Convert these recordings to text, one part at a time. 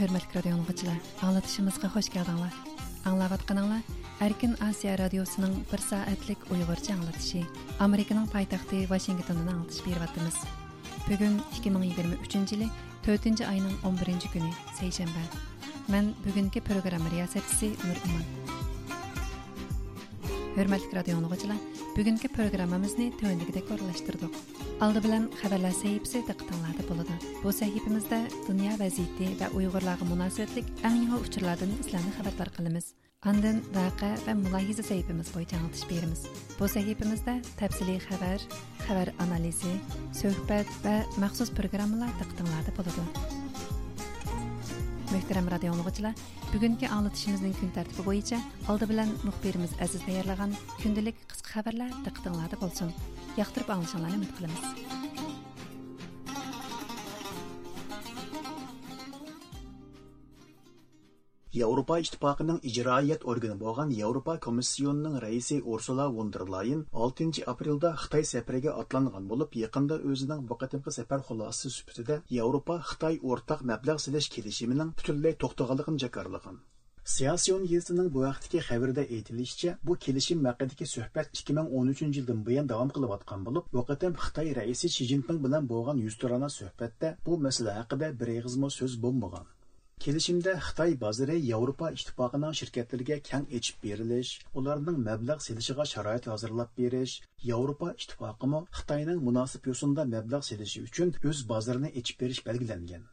hurmatli radio tinglovchilar anglatishimizga xush keldinglar anglayotganinglar erkin osiyo radiosining bir soatlik uyg'urcha anglatishi amerikaning poytaxti vashingtondan anglatish beryapmiz bugun 2023 yili 4 oyning 11 kuni seshanba man bugungi programma riyosatchisi nur iman. Hurmatli radio tinglovchilar bugungi programmamizni tövəndikidək orlaşdırdıq. Aldı bilan xəbərlər səhifəsi diqqətinizdə болады. Bu səhifəmizdə dünya vəziyyəti və Uyğurlarga münasibətlik ən yeni uçurlardan sizlərni xəbərdar qılımız. Ondan vaqa və mülahizə səhifəmiz boyunca anlatış berimiz. Bu səhifəmizdə təfsili xəbər, xəbər analizi, söhbət və məxsus proqramlar diqqətinizdə болады. Möhtərəm radio dinləyicilər, bugungi anlatışımızın kun tərtibi bo'yicha oldi bilan muxbirimiz Aziz tayyorlagan kundalik qisqa xabarlar diqqatinglarda bo'lsin. Yoqtirib olishinglarni umid qilamiz. Yevropa İttifaqının icraiyat organi bo'lgan Yevropa Komissionining raisi Ursula von der Leyen 6 aprelda Xitoy safariga atlangan bo'lib, yaqinda o'zining bu qatimqi safar xulosasi sifatida Yevropa Xitoy o'rtaq mablag' silish kelishimining butunlay to'xtaganligini jakarlagan. Siyasiyon yezining bu vaqtdagi xabarida aytilishicha, bu kelishim haqidagi suhbat 2013 yildan buyon davom qilayotgan bo'lib, bu qatam Xitoy raisi Shi Jinping bilan bo'lgan yuzturana suhbatda bu masala haqida bir eg'izmo so'z bo'lmagan. Kelishimdə Xitoy bozori Yevropa ittifoqining shirkatlariga keng echib berilish, ularning mablag' selishiga sharoit hozirlab berish, Yevropa ittifoqimi Xitoyning munosib yo'sinda mablag' selishi uchun o'z bozorini ochib berish belgilangan.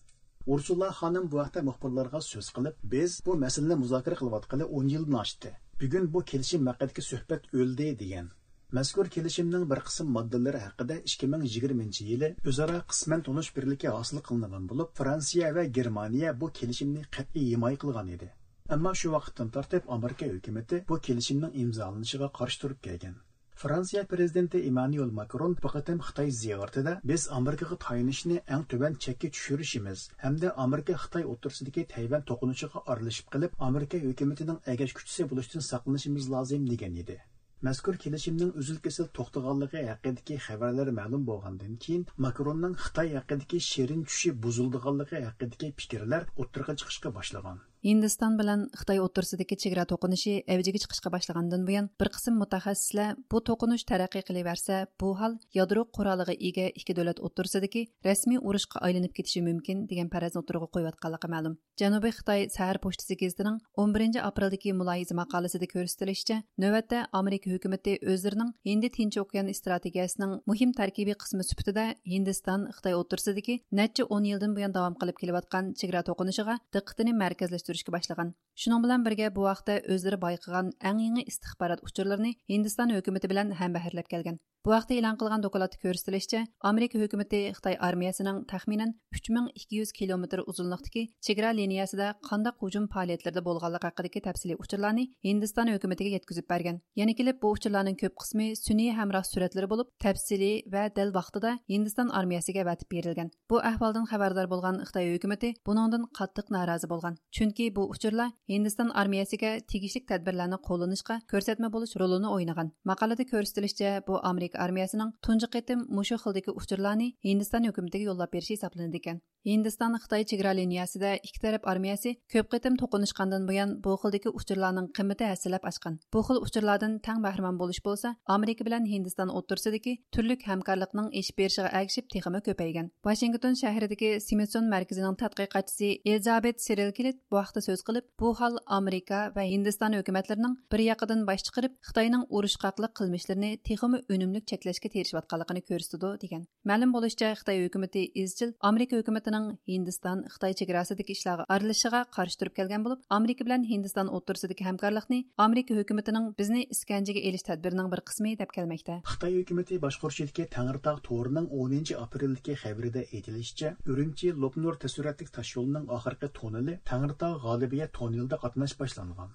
Ursula xonim bu vaqtda muxbirlarga so'z qilib, biz bu masalani muzokara qilayotgani 10 yildan oshdi. Bugun bu kelishim haqidagi suhbat o'ldi degan. Mazkur kelishimning bir qism moddalari haqida 2020 yili o'zaro qisman tonish birligi hosil qilingan bo'lib, Fransiya va Germaniya bu kelishimni qat'iy himoya qilgan edi. Ammo shu vaqtdan tortib Amerika hukumatı bu kelishimning imzolanishiga qarshi turib kelgan. Fransiya prezidenti Emmanuel Macron bu Xitoy ziyoratida biz Amerikaga tayinishni eng tuban chekka tushirishimiz hamda Amerika Xitoy o'rtasidagi Tayvan to'qinishiga aralashib qilib, Amerika hukumatining agash kuchisi bo'lishdan saqlanishimiz lozim degan edi. Mazkur kelishimning uzil-kesil to'xtaganligi haqidagi xabarlar ma'lum bo'lgandan keyin Makronning Xitoy haqidagi shirin tushi buzildiganligi haqidagi fikrlar o'ttirga chiqishga boshlagan. Hindiston bilan Xitoy o'rtasidagi chegara to'qinishi avjiga chiqishga boshlagandan buyon bir qism mutaxassislar bu to'qinish taraqqiy qilaversa, bu hol yadro quroliga ega ikki davlat o'rtasidagi rasmiy urushga aylanib ketishi mumkin degan farazni o'tirg'a qo'yayotganligi ma'lum. Janubiy Xitoy Sahar pochtasi gazetining 11 apreldagi muloyiza maqolasida ko'rsatilishicha, navbatda Amerika hukumati o'zlarining Hindi Tinch okean strategiyasining muhim tarkibiy qismi sifatida Hindiston Xitoy o'rtasidagi necha 10 yildan buyon davom qilib kelayotgan chegara to'qinishiga diqqatini markazlashtirishga boshlagan. Shuning bilan birga bu vaqtda o'zlari bayqagan eng yangi istixborot uchurlarini Hindiston hukumati bilan ham bahrlab kelgan. Bu vaqtda e'lon qilgan dokladda ko'rsatilishicha, Amerika hukumati Xitoy armiyasining taxminan 3200 kilometr uzunlikdagi chegara liniyasida qanday hujum faoliyatlarida bo'lganligi haqidagi tafsiliy uchurlarni Hindiston hukumatiga yetkazib bergan. Yana kelib bu uchurlarning ko'p qismi sun'iy hamroh suratlari bo'lib, tafsiliy va dal vaqtida Hindiston armiyasiga vatib berilgan. Bu ahvoldan xabardor bo'lgan Xitoy hukumati buningdan qattiq norozi bo'lgan. Chunki bu uchurlar Hindiston armiyasiga tegishlik tadbirlarni qo'llanishga ko'rsatma bo'lish rolini o'ynagan. Maqolada ko'rsatilishicha, bu Amerika armiyasining tunji qitim mushu xildagi uchurlarni Hindiston hukumatiga yo'llab berishi hisoblanadi ekan. Hindiston Xitoy chegara liniyasida ikki taraf armiyasi ko'p qitim to'qinishgandan buyon bu xildagi uchurlarning qimmati hasilab oshgan. Bu xil uchurlardan tang bahramon bo'lish bo'lsa, Amerika bilan Hindiston o'rtasidagi turli hamkorlikning eshib berishiga agishib texmi ko'paygan. vashington shahridagi Smithson markazining tadqiqotchisi Elizabeth Cyril bu vaqtida so'z qilib bu hol amerika va hindiston hukumatlarining bir yaqidan bosh chiqarib xitoyning urushqaqlik qilmishlarini texmi unumlik cheklashga terishayotganligini ko'rsatdi degan. Ma'lum bo'lishicha xitoy hukumati izchil amerika hukumatining hindiston xitoy chegarasidagi ishlarga aralashishiga qarshi turib kelgan bo'lib amerika bilan hindiston o'rtasidagi hamkorlikni amerika hukumatining bizni iskanjaga elish tadbirining bir qismi deb kelmoqda. Xitoy hukumati boshqurishidagi tangirtog' to'rining o'ninchi apreldagi xabarida aytilishicha urumchi lobnur tasvirotlik yo'lining oxirgi toneli tangirtog' g'olibiya tonnelda qatnash boshlangan.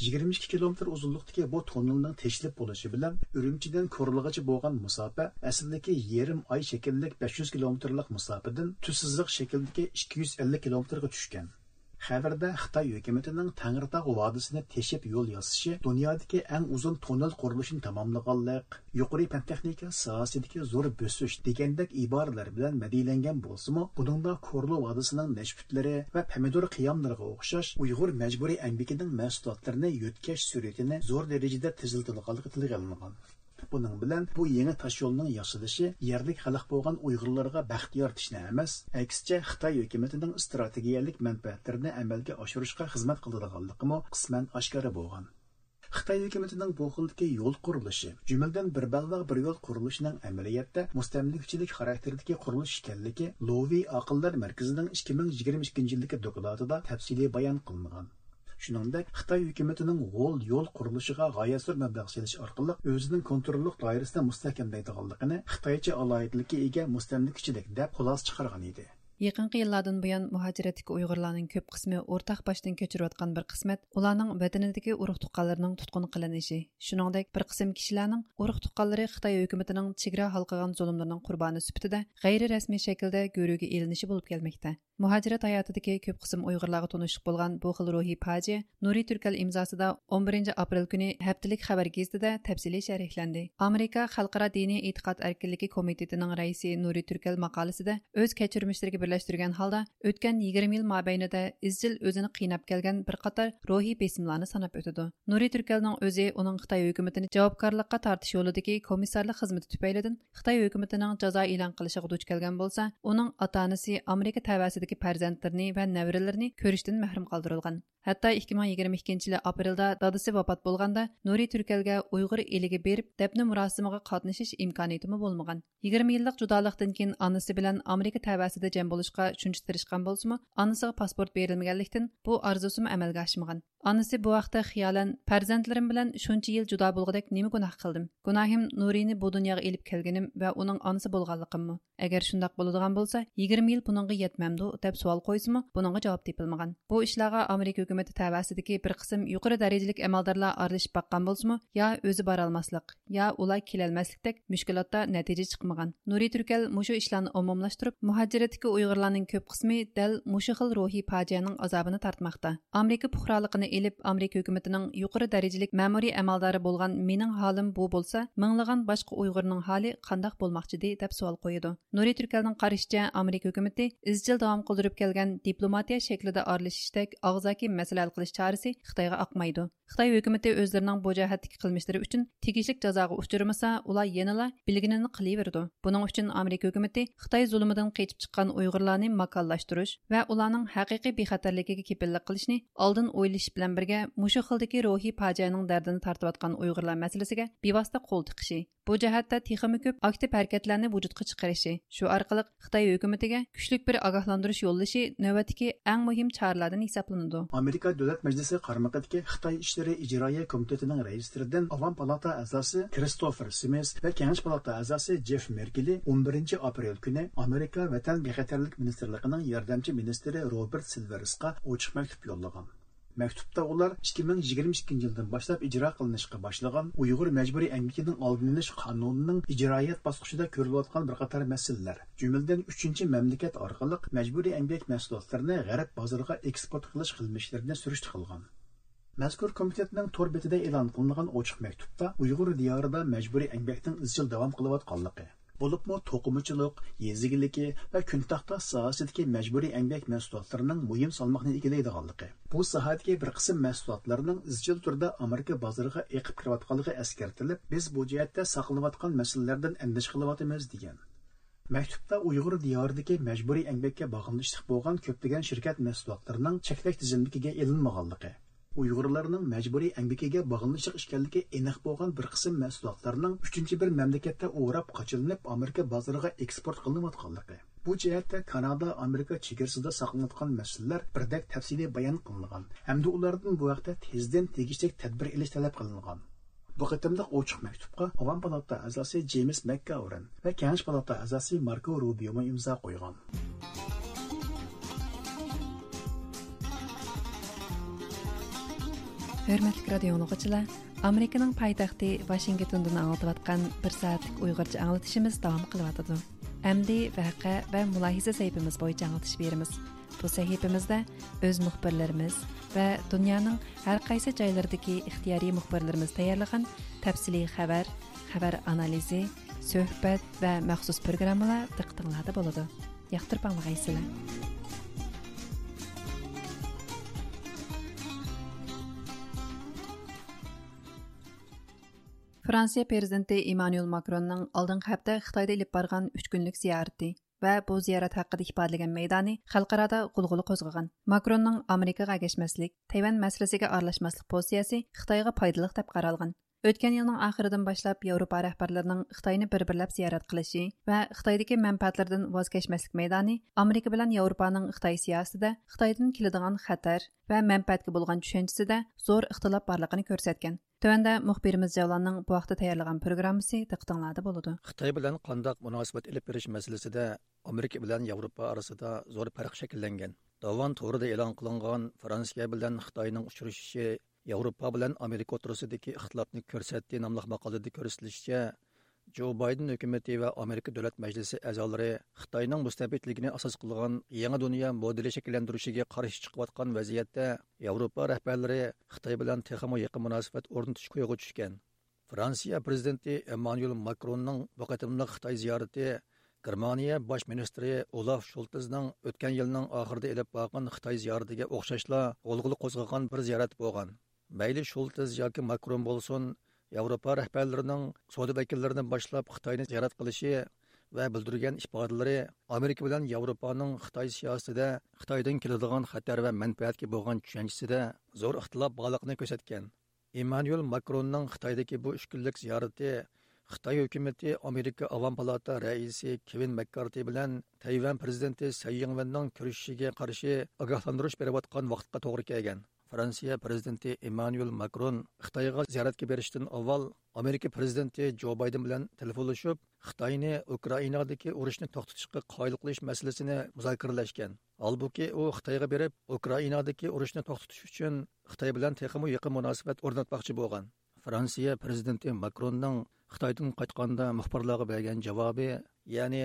22 kilometr uzunlikdagi bu tonnelning teshilib bo'lishi bilan urumchidan ko'rilg'icha bo'lgan musofa aslidagi yarim oy shakllik 500 kilometrlik musofadan tussiziq shakldagi 250 kilometrga tushgan. Xabarda xitoy hukumatining tangirtog' vodisini teshib yo'l yasashi dunyodagi eng uzun tonnel qurilishini tamomlaganlik yuqori fan texnika sohasidagi zo'r bo'sish degandek iboralar bilan madiylangan bo'lsimi buningda korlu vodisining nashbutlari va pomidor qiyomlariga o'xshash uyg'ur majburiy ambikining mahsulotlarini yo'tkash suratini zo'r darajada tiziltilganligi tilga olingan. Buning bilan bu yangi tosh yo'lning yasalishi yerlik xalq bo'lgan uyg'urlarga baxt yoritishni emas aksicha xitoy hukumatining strategiyalik manfaatlarini amalga oshirishga xizmat qiladiganligimi qisman oshkora bo'lgan. Xitoy hukumatining bu xildagi yo'l qurilishi jumladan bir ballaq bir yo'l qurilishining amaliyotda mustamlikchilik xarakteridagi qurilish ekanligi lovi aqllar markazining ikki ming yigirma ikkinchi yildagi dokladida tafsiliy bayon qilingan. Shuningdek xitoy hukumatining g'o'l yo'l qurilishiga g'oyasur mablag' selish orqali o'zining kontrollik doirasida mustahkamlaydiganligini xitoycha aloyidlikka ega mustamlikchilik deb xulosa chiqargan edi Yaqinqi yillardan buyon muhojiratdagi Uyg'urlarning ko'p qismi o'rtaq boshdan kechirayotgan bir qismat ularning vatanidagi urug' tuqqanlarining tutqun qilinishi, shuningdek bir qism kishilarning urug' tuqqanlari Xitoy hukumatining chegara hal qilgan zulmlarining qurboni sifatida g'ayri rasmiy shaklda go'ruga elinishi bo'lib kelmoqda. Muhojirat hayotidagi ko'p qism Uyg'urlarga tunishib bo'lgan bu xil ruhiy fojia Nuri Turkal imzosida 11 aprel kuni haftalik xabar gazetida tafsiliy sharhlandi. Amerika Xalqaro diniy e'tiqod erkinligi komitetining raisi Nuri Turkal maqolasida o'z kechirmishlariga birlashtirgan halda o'tgan 20 il mobaynida izchil özünü qiynab kelgan bir qator ruhiy besimlarni sanab o'tadi. Nuri turkalning özü onun Xitay hökumətini javobgarlikqa tartış yo'lidagi komissarlik xidməti tufaylidan Xitay hökumətinin cəza elan qilishiga duch kelgan bo'lsa onun ota amerika tavasidagi farzandlarini və nevaralarini ko'rishdan mahrum qoldirilgan. Hatto 2022 yili aprelda dadısı vəfat bolğanda nuri turkalga uyg'ur eliga berib dafni murosimiga qatnashish imkoniyatimi bo'lmagan. 20 illik judalıqdan keyin onasi bilan amerika tavasida jam bo'lishqa shuncha tirishgan bo'lsimi onasiga pasport berilmaganlikdan bu orzusimi amalga oshmagan onasi bu vaqtda xiyolan farzandlarim bilan shuncha yil judo bo'lgudek nima gunoh qildim gunohim nurini bu dunyoga elib kelganim va uning onasi bo'lganligimmi agar shundoq bo'ladigan bo'lsa 20 yil buningga yetmamdi deb savol qo'ysimi buningga javob tepilmagan bu ishlarga amerika hukumati tavasidagi bir qism yuqori darajalik amaldorlar aralashib baqqan bo'lsimi yo o'zi borolmaslik yo ular kelolmaslikdek mushkulotda natija chiqmagan nuri turkal mushu ishlarni umumlashtirib muhojiratdagi uyg'urlarning ko'p qismi dal mushu xil ruhiy fojianing azobini tortmoqda amerika ilib amerika hukumatining yuqori darajalik ma'muriy amaldori bo'lgan mening holim bu bo'lsa minglagan boshqa uyg'urning hali qandoq bo'lmoqchidi deb savol qo'ydi nuri turkalning qarashicha amerika hukumati izchil davom qildirib kelgan diplomatiya shaklida orlishishdek og'zaki masala hal qilish chorasi xitoyga oqmaydi xitoy hukumati o'zlarining bu jihatdagi qilmishlari uchun tegishli jazoga uchirmasa ular yanala bilginini qilaverdi buning uchun amerika hukumati xitay zulmidan qechib chiqqan uyg'urlarni makallashtirish va ularning haqiqiy bexatarligiga kepillik qilishni oldin o'ylashib bilan birga mushu xildagi ruhiy fojianing dardini tortayotgan uyg'urlar masalasiga bevosita qo'l tiqishi bu jihatda texmi ko'p aktiv harakatlarni vujudga chiqarishi shu orqali xitoy hukumatiga kuchli bir ogohlantirish yo'llashi navbatdagi eng muhim choralardan hisoblanadi. Amerika davlat majlisi qarmaqidagi xitoy ishlari ijroiya komitetining raisligidan avam palata a'zosi kristofer simes va kengash palata a'zosi jeff merkeli 11 aprel kuni amerika vatan bexatarlik ministrligining yordamchi ministri robert silversga ochiq maktub yo'llagan. Maktubda ular 2022 yildan boshlab ijro qilinishga boshlagan uyg'ur majburiy канунының oldini olish qonunining ijroiyat bosqichida ko'rilayotgan bir qator masalalar jumladan мәмләкәт mamlakat orqali majburiy emgak mahsulotlarini g'arb bozoriga eksport qilish qilmishlarini кылган. Мәзкур mazkur komitetning to'r элан e'lon qilingan ochiq maktubda uyg'ur мәҗбүри majburiy изчил izchil davom qilayotganligi bo'libmi to'qimachilik yezigiligi va kuntaxta sohasidagi majburiy emgak mahsulotlarining muhim salmoqni egallaydiganligi bu sohadagi bir qism mahsulotlarning izchil turda amerika bozoriga eqib kirayotganligi eskartilib biz bu jihatda saqlanayotgan masalalardan andish qilyapmiz degan Мәктубта Уйғур диярдагы мәҗбүри әмгәккә багынышлык булган көптөгән shirkat мәсъулатларының чәкләк тизимлегегә ilinmaganligi uyg'urlarning majburiy әмгәккә багынышлык ишкәнлеге эник булган бер кысым мәсъулатларның 3нче бер мәмләкәттә урап качылынып Америка базарыга экспорт кылынып атканлыгы. Bu jihatda Kanada, Amerika chegarasida saqlanayotgan masalalar birdek tafsiliy bayon qilingan hamda ulardan bu vaqtda tezdan tegishli tadbir ilish talab qilingan. Bu qitimliq ochiq maktubga Avam palata a'zosi James McGovern va Kengash palata a'zosi Marko Rubio imzo qo'ygan. Hörmətli radio dinləyicilər, Американың paytaxtı Washingtondan ağıltıbatqan 1 saatlıq Uyğurca ağıltışımız davam qılıb қылу Əmdi vəqə və mülahizə səhifəmiz boyunca бойы verimiz. Bu səhifəmizdə öz müxbirlərimiz və dünyanın hər qaysı yerlərindəki ixtiyari мұхбірлеріміз təyərləyən təfsili xəbər, xəbər analizi, söhbət və məxsus proqramlar болады. Yaxtırpanlıq. Франция президенті Эммануэл Макронның алдыңғы апта Қытайда іліп барған 3 күнлік зияраты ва бұл зиярат хақыда ифадалаған мәйданы халықарада құлғылы қозғаған. Макронның Америкаға кешмәслік, Тайван мәселесіге аралашмаслық позициясы Қытайға пайдалық деп қаралған. Өткен елның ақырыдан башлап Европа рәхбәрләренең Хытайны бер-берләп зиярат кылышы ва Хытайдагы мәнфәәтләрдән ваз кечмәслек мәйданы Америка белән Европаның Хытай сиясәтендә Хытайдан килдегән хәтәр ва мәнфәәткә болған төшенчәсендә зор ихтилаф барлыгын күрсәткән. Төвәндә мөхбирimiz Җавланның бу вакытта таярлыган программасы диктанлады булды. Хытай белән кандак мөнәсәбәт алып бериш Америка белән Европа арасында зур фарк шәкилләнгән. Даван турыда элан кылынган Франция белән Хытайның учрашышы Европа белән Америка отырысындагы ихтилафны күрсәтте намлык мақалада күрсәтелишчә, Джо Байден hökuməti və Amerika Dövlət Məclisi əzaları Xitayның müstəbitligini əsas qılğan yangi dunyo modeli şəkilləndirişigə qarşı çıxıyotqan vəziyyətdə Avropa rəhbərləri Xitay bilan texmo yaxın münasibət ornatish qoyğu düşkən. Fransiya prezidenti Emmanuel Macronның bu qatimliq Xitay ziyarəti Germaniya baş ministri Olaf Scholzның o'tgan yilning oxirida elib borgan Xitoy ziyaratiga o'xshashla g'ulg'uli qo'zg'agan bir ziyorat bo'lgan. Mayli Scholz yoki Macron bo'lsin, Yevropa rəhbərlərinin savdo vəkillərindən başlap Xitayni ziyaret qilishi və bildirgan ifodalari Amerika bilan Yevropaning Xitoy siyosatida Xitoydan keladigan xatar va manfaatga bo'lgan tushanchisida zo'r ixtilof borligini ko'rsatgan. Emmanuel Macronning Xitoydagi bu 3 kunlik ziyorati Xitoy hukumati Amerika Avam palata raisi Kevin McCarthy bilan Tayvan prezidenti Tsai Ing-wenning ko'rishishiga qarshi ogohlantirish berayotgan vaqtga to'g'ri kelgan. Fransiya prezidenti Emmanuel Макрон Xitoyga ziyoratga berishdan avval Amerika prezidenti Jo Bayden bilan telefonlashib, Xitoyni Ukrainadagi urushni to'xtatishga qoyil qilish masalasini muzokaralashgan. Albuki u Xitoyga berib, Ukrainadagi urushni to'xtatish uchun Xitoy bilan texmo yaqin munosabat o'rnatmoqchi bo'lgan. Fransiya prezidenti Macronning Xitoydan qaytganda muxbirlarga bergan javobi, ya'ni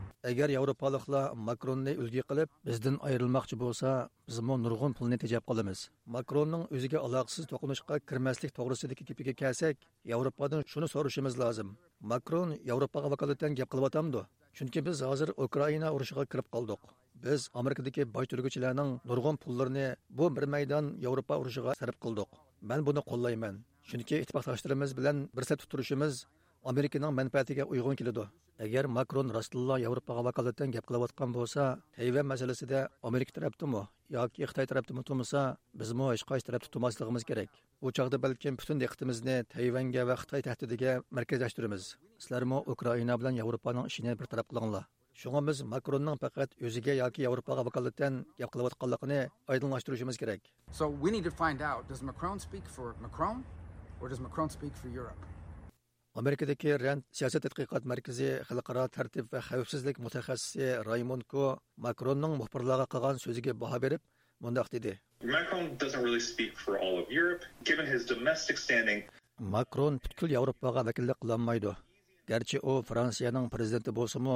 agar yevropaliklar makronni ulgi qilib bizdan ayrilmoqchi bo'lsa bizmi nurg'un pulni tejab qolamiz makronning o'ziga aloqasiz to'qinishga kirmaslik to'g'risidagi gapiga kelsak yevropadan shuni so'rashimiz lozim makron yevropaga vakolatan gap qilyotamdi chunki biz hozir ukraina urushiga kirib qoldik biz amerikadagi boy turguchilarning nurg'un pullarini bu bir maydon yevropa urushiga sarf qildik man buni qo'llayman chunki ittifoqdoshlarimiz bilan bir set turishimiz amerikaning manfaatiga uyg'un keladi agar makron rostilla yevropaga vakolatan gap qilayotgan bo'lsa tayvan masalasida amerika tarafdimi yoki xitoy tarafdimi turmasa bizmi hech qaysi tarafda tutmasligimiz kerak u chog'da balkim butun diqqatimizni tayvanga va xitoy tahdidiga markazlashtiramiz sizlarmi ukraina bilan yevropaning ishini bir taraf qilinglar shunga biz makronning faqat o'ziga yoki yevropaga vakolatan gap qilayotganligini oydinlashtirishimiz kerak so we need to find out does macron speak for macron or does macron speak for europe? Amerikadagi rand siyosat tadqiqot markazi xalqaro tartib va xavfsizlik mutaxassisi raymond ko makronning muxbirlarga qilgan so'ziga baho berib mundoq dedi Macron doesn't really speak for all of Europe, given his domestic standing. makron butkul yevropaga vakillik qilolmaydi garchi u fransiyaning prezidenti bo'lsimi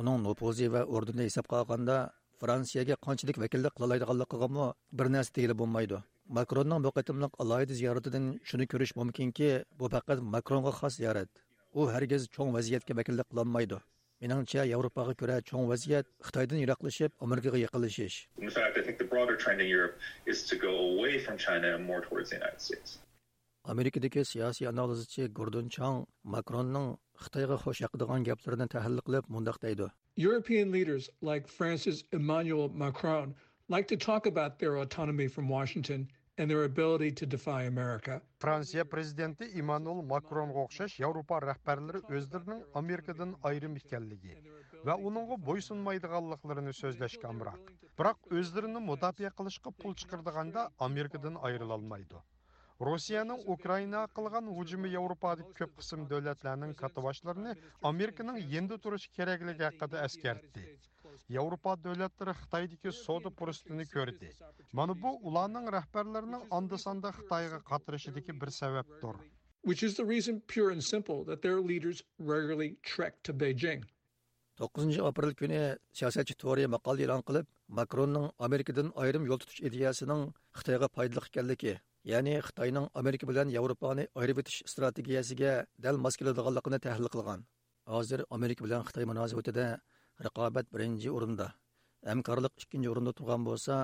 uning nufuzi va o'rnini hisobga olganda Fransiyага qanchalik vakillik qila oladiganligiga bir narsa deyilib bo'lmaydi. Макронның бу кытымлык алайды зиярәтеннән шуны күреш мөмкинки, бу фақат Макронга хас зиярат. У һәргиз чоң вазияткә вәкиллек кылмайды. Меніңше Европаға көрә чоң вазият Қытайдан ирақлашып, Америкаға яқылышыш. In fact, I think the broader trend in Europe is to go away from China and more towards the United States. Америкадагы сиясий анализчы Гордон Чанг Макронның Хытайга хош якыдыган гәпләрен тәһлил кылып мондак дейді. European leaders like France's Emmanuel Macron like to talk about their autonomy from Washington and their ability to defy America. Fransiya prezidenti Emmanuel Macronga o'xshash Yevropa rahbarlari o'zlarining Amerikadan ayrim ekanligi va uningga bo'ysunmaydiganliklarini so'zlashga amroq. Biroq o'zlarini mudofaa qilishga pul chiqardiganda Amerikadan ayrila olmaydi. Rossiyaning Ukraina qilgan hujumi Yevropadagi ko'p qism davlatlarning katavashlarini Amerikaning yendi turishi kerakligi haqida eskartdi. Европа дәүләтләре Хитайдагы сауда пурстыны күрде. Mana бу ularning rahbarlarining анда-санда Хытайга катырышы дике бер сәбәптер. Which is the reason pure and simple that their leaders regularly trek to Beijing. 9 апрель көне сиясәтче Тори мақал елан кылып, Макронның Америкадан айрым жол тұтыш идеясының Қытайға пайдалық икәнлеге, ягъни Қытайның Америка белән Европаны айырып етіш стратегиясыға дәл мас келедіғанлығын тәхлил қылған. Азыр Америка білән Қытай мөнәсәбәтендә raqobat birinchi o'rinda hamkorlik ikkinchi o'rinda turgan bo'lsa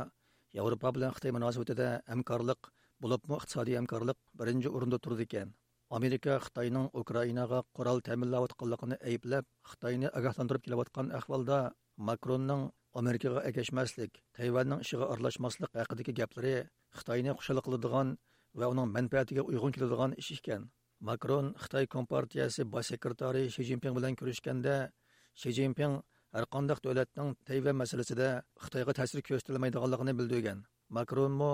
yevropa bilan xitoy munosabatida hamkorlik bo'libmi iqtisodiy hamkorlik birinchi o'rinda turdi ekan amerika xitoyning ukrainaga qurol ta'minlayotganligini ayblab xitoyni ogohlantirib kelayotgan ahvolda makronning amerikaga agashmaslik tayvanning ishiga aralashmaslik haqidagi gaplari xitoyni xushal qiladigan va uning manfaatiga uyg'un keladigan ish ekan makron xitoy kompartiyasi bosh sekretari shi zinpin bilan ko'rishganda shi zinpin har qanday davlatning tayvan masalasida xitoyga ta'sir ko'rsatilmaydiganligini bildirgan makronmu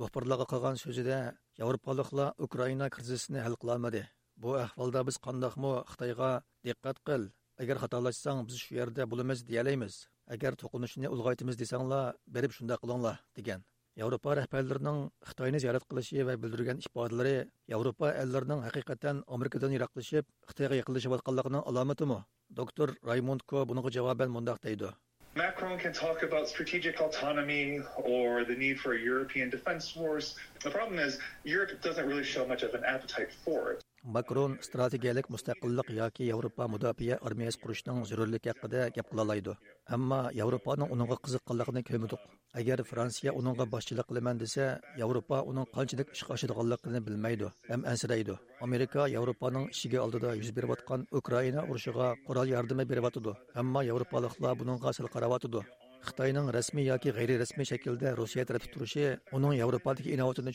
muxbirlarga qilgan so'zida yevropaliklar ukraina krizisini hal qilolmadi bu ahvolda biz qandoqmi xitoyga diqqat qil agar xatolashsang biz shu yerda bo'lamiz deyalaymiz agar to'qinishni ulg'aytimiz desanglar berib shunday qilinglar degan Yevropa rəhbərlərinin Xitayını ziyarət qilishi və bildirgan ifadələri Yevropa əllərinin həqiqətən Amerikadan yiroqlashib, Xitoyga yaqinlashayotganligining alomatimi? Doktor Raymond Ko bunga javoban mundaq deydi. Macron can talk about strategic autonomy or the need for a European defense force. The problem is Europe doesn't really show much of an appetite for it. Макрон стратегиялык мустақиллик яки Европа мудафия армиясы курушның зөрүрлеге хакында кеп кылалайды. Әмма Европаның уныңга кызыкканлыгын көмүдүк. Әгәр Франция уныңга башчылык кылман десе, Европа уның канчалык иш ашыдыганлыгын белмәйди һәм әнсирәйди. Америка Европаның ишиге алдыда йөз берип аткан Украина урышыга курал ярдәме берип атыды. Әмма европалыклар буныңга сыл карап атыды. Xitayning rasmiy yoki g'ayri rasmiy shaklda Rossiya tarafida turishi uning Yevropadagi inovatini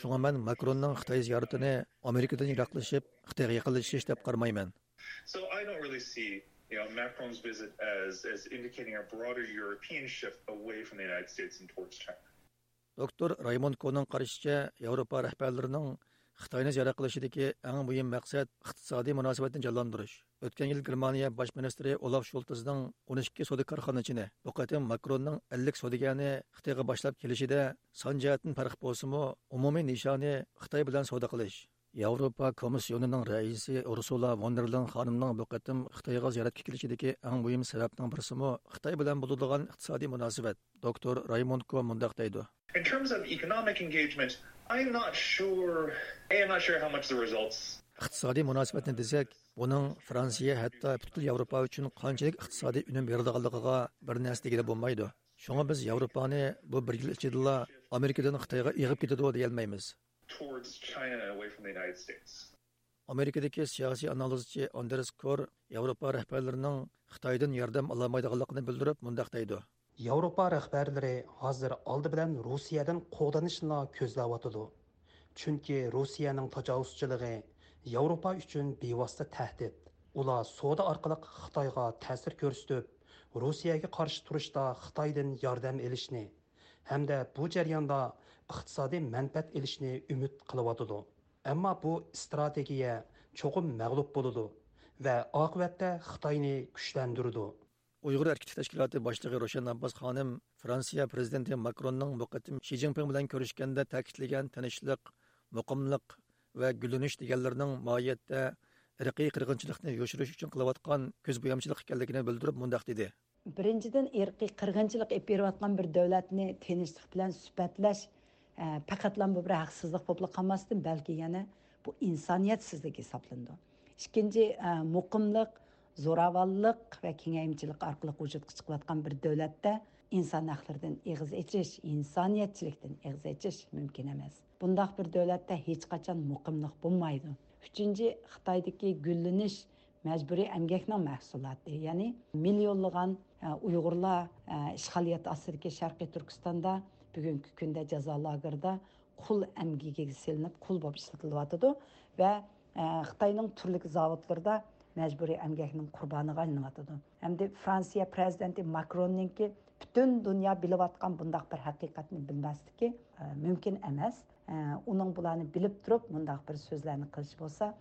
Шуңа мен Макронның Хытай зияратыны Америкадан ераклашып, Хытайга якынлашыш деп кармаймен. So I don't really see you know, Macron's visit as, as indicating a broader European shift away from the United States and towards China. Доктор Раймонд карашыча, Европа рәхбәрләренең Xitoyni ziyorat qilishidagi eng muhim maqsad iqtisodiy munosabatni jonlantirish. O'tgan yil Germaniya bosh ministri Olaf shultizning o'n ikki savdo korxonachini, bu qatim Makronning 50 savdogarni Xitoyga boshlab kelishida son jihatdan farq bo'lsa-mu, umumiy nishoni Xitoy bilan savdo qilish. Yevropa Komissiyonining raisi Ursula von der Leyen xonimning bu qatim Xitoyga ziyoratga kelishidagi eng muhim sababning birisimi Xitoy bilan bo'ladigan iqtisodiy munosabat. Doktor Raymond Ko mundaq deydi. In terms of economic engagement, Iqtisodiy munosabatni desak buning fransiya hatto butun yevropa uchun qanchalik iqtisodiy unum beradiganligiga bir narsa degili bo'lmaydi shunga biz yevropani bu bir yil ichida amerikadan xitoyga ig'ib ketadi deyolmaymiz amerikadagi siyosiy analizchi anders kor yevropa rahbarlarining xitoydan yordam ololmaydiganligini bildirib mundaq deydi Yevropa rahbarlari hozir oldi bilan Rossiyadan qo'g'danishni ko'zlayotidi. Chunki Rossiyaning tajovuzchiligi Yevropa uchun bevosita tahdid. Ular savdo orqali Xitoyga ta'sir ko'rsatib, Rossiyaga qarshi turishda Xitoydan yordam olishni hamda bu jarayonda iqtisodiy manfaat olishni umid qilyotidi. Ammo bu strategiya cho'qim mag'lub bo'ladi va oqibatda Xitoyni kuchlantiradi. Uyg'ur erkitlik tashkiloti boshlig'i roshan abbos xonim fransiya prezidenti makronning muqaddim shi zinpin bilan ko'rishganda ta'kidlagan tinchlik muqimliq va gullanish deganlarning mohiyatda irqiy qirg'inchilikni yoshirish uchun qilayotgan ko'zbo'yamchilik ekanligini bildirib mundoq dedi. Birinchidan irqiy qirg'inchilik olib berayotgan bir davlatni tinchlik bilan suhbatlash e, faqatlan bu bir haqsizlik bo'lib qolmasdan balki yana bu insoniyatsizlik hisoblanadi ikkinchi e, muqimlik zo'ravonlik va kengayimchilik orqali vujudga chiqayotgan bir davlatda inson haqlaridan eg'iz echish insoniyatchilikdan eg'iz echish mumkin emas bundoq bir davlatda hech qachon muqimlik bo'lmaydi uchinchi xitoydagi gullanish мәжбүри әмгекнең мәхсулаты, яни миллионлыган уйгырлар ишгалият астындагы Шарқи Түркістанда бүгінгі көндә жаза лагерда кул әмгегеге селинеп кул булып ишетилеп атыды мәжбүри әмгәкнең құрбаныға айналатыды. Әмді Франция президенті бүтән бүтін дүния біліп атқан бұндақ бір хақиқатны ки, мүмкін әмәс. Уның бұланы біліп тұрып, мұндақ бір сүзләрне қылыш булса,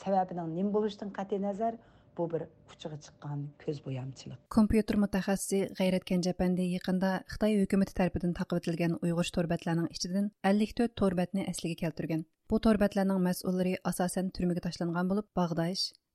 сәбәбінің нем болыштың қате назар bu bir кучыгы чыккан буямчылык. kompyuter mutaxassisi g'ayrat kanjapandi yaqinda xitoy хөкүмәте ителгән 54 to'rbatni asliga keltirgan bu to'rbatlarning асасен төрмәгә turmaga tashlangan bo'lib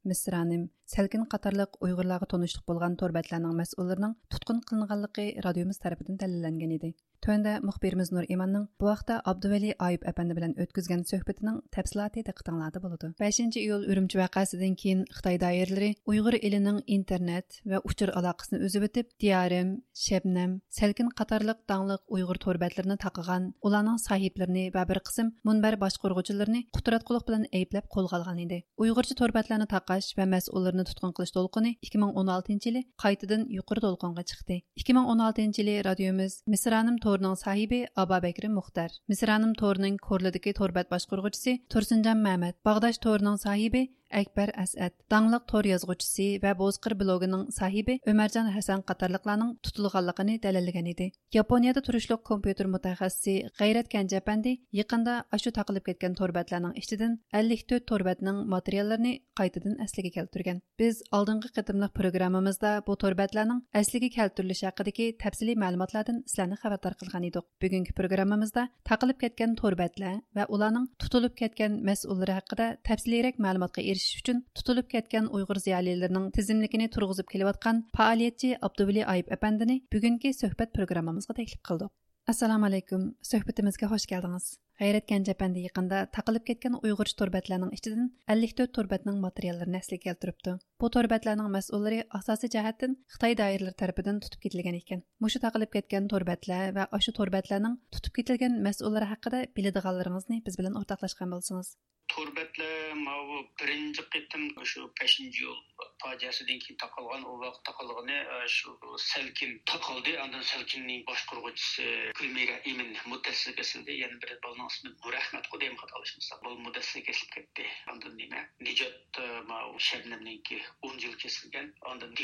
Мисраным, Сәлкин қатарлық уйғырларға тонышлық болған торбәтләрнең мәсулырның тутқын кылынганлыгы радиомыз тарафыдан тәлілінген еді. Төндә мөхбирimiz Нур Иманның бу вакытта Абдувели Айып әпәнде өткізген өткәзгән сөһбәтенең тәфсилаты диктаңлады булды. 5 июль үрімчі вакыасыдан кейін Хытай даирләре Уйгыр елінің интернет ва учыр алакасын үзеп итеп, Диярым, Шәбнәм, Сәлкин катарлык даңлык Уйгыр төрбәтләренә тагыган, уларның сахипләренә ва бер кысым мунбар башкаргычларны кутраткылык белән әйпләп колга алган иде. Уйгырчы төрбәтләрне тақаш ва мәсъулларны тоткын қылыш толқыны 2016 елы кайтадан юқыр толқынга чыкты. 2016 елы радиомыз Мисраным торының сахибі Аба Бәкірі Мұхтар, Мисраным торының Корлыдығы торбат башқұрғычысы Тұрсынжан Мәмәд, Бағдаш торының сахибі Әкбәр Asad, dаңлык тор язгычысы ва Бозкыр блогының сахибі Өмәрҗан Хәсән катарлыкларның тутылганлыгын дәлилләгән иде. Япониядә турышлык компьютер мутахассисы Гайрат Кәнҗәпәнди якында ашу тақылып кеткән торбатларның иштидән 54 торбатның материалларын кайтадан әслегә келтергән. Без алдынгы кытымлык программамызда бу торбатларның әслегә келтирилеше хакындагы тәфсилий мәгълүматлардан сезләрне хәбәрдар кылган идек. Бүгенге программамызда тақылып кеткән торбатлар ва уларның тутылып кеткән мәс'уллары хакында тәфсилийрәк мәгълүматка erishish uchun tutilib ketgan uyg'ur ziyolilarining tizimligini turg'izib kelayotgan faoliyatchi abduvali ayib apandini bugungi suhbat programmamizga taklif qildik assalomu alaykum suhbatimizga xush keldingiz g'ayrat ganjapandi yaqinda taqilib ketgan uyg'ur torbatlarning ichidan ellik to'rt torbatning materiallarini asliga keltiribdi. Bu torbatlarning mas'ullari asosiy jihatdan xitoy doiralari tarafidan tutib ketilgan ekan. Mushu taqilib ketgan torbatlar va shu torbatlarning tutib ketilgan mas'ullari haqida biladiganlaringizni biz bilan o'rtoqlashgan bo'lsangiz. Torbatlar mau birinchi qitim shu 5 yo'l. Fojiasidan keyin taqalgan u vaqt taqalgani shu salkin taqaldi andan salkinning boshqaruvchisi gulmira imin mudassir kesildi yana bir balning ismi nurahmat qudayim xatolashmasa bu mudassir kesilib ketdi andan nima nijot mau shabnamniki 10 yil kesilgan andan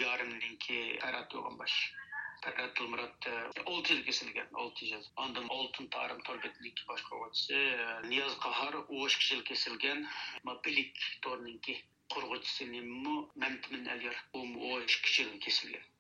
bosh kesilgen, ma bilik torninki құрғытысының мұ мәмкімін әлер ұм ой үш кішілін кесілген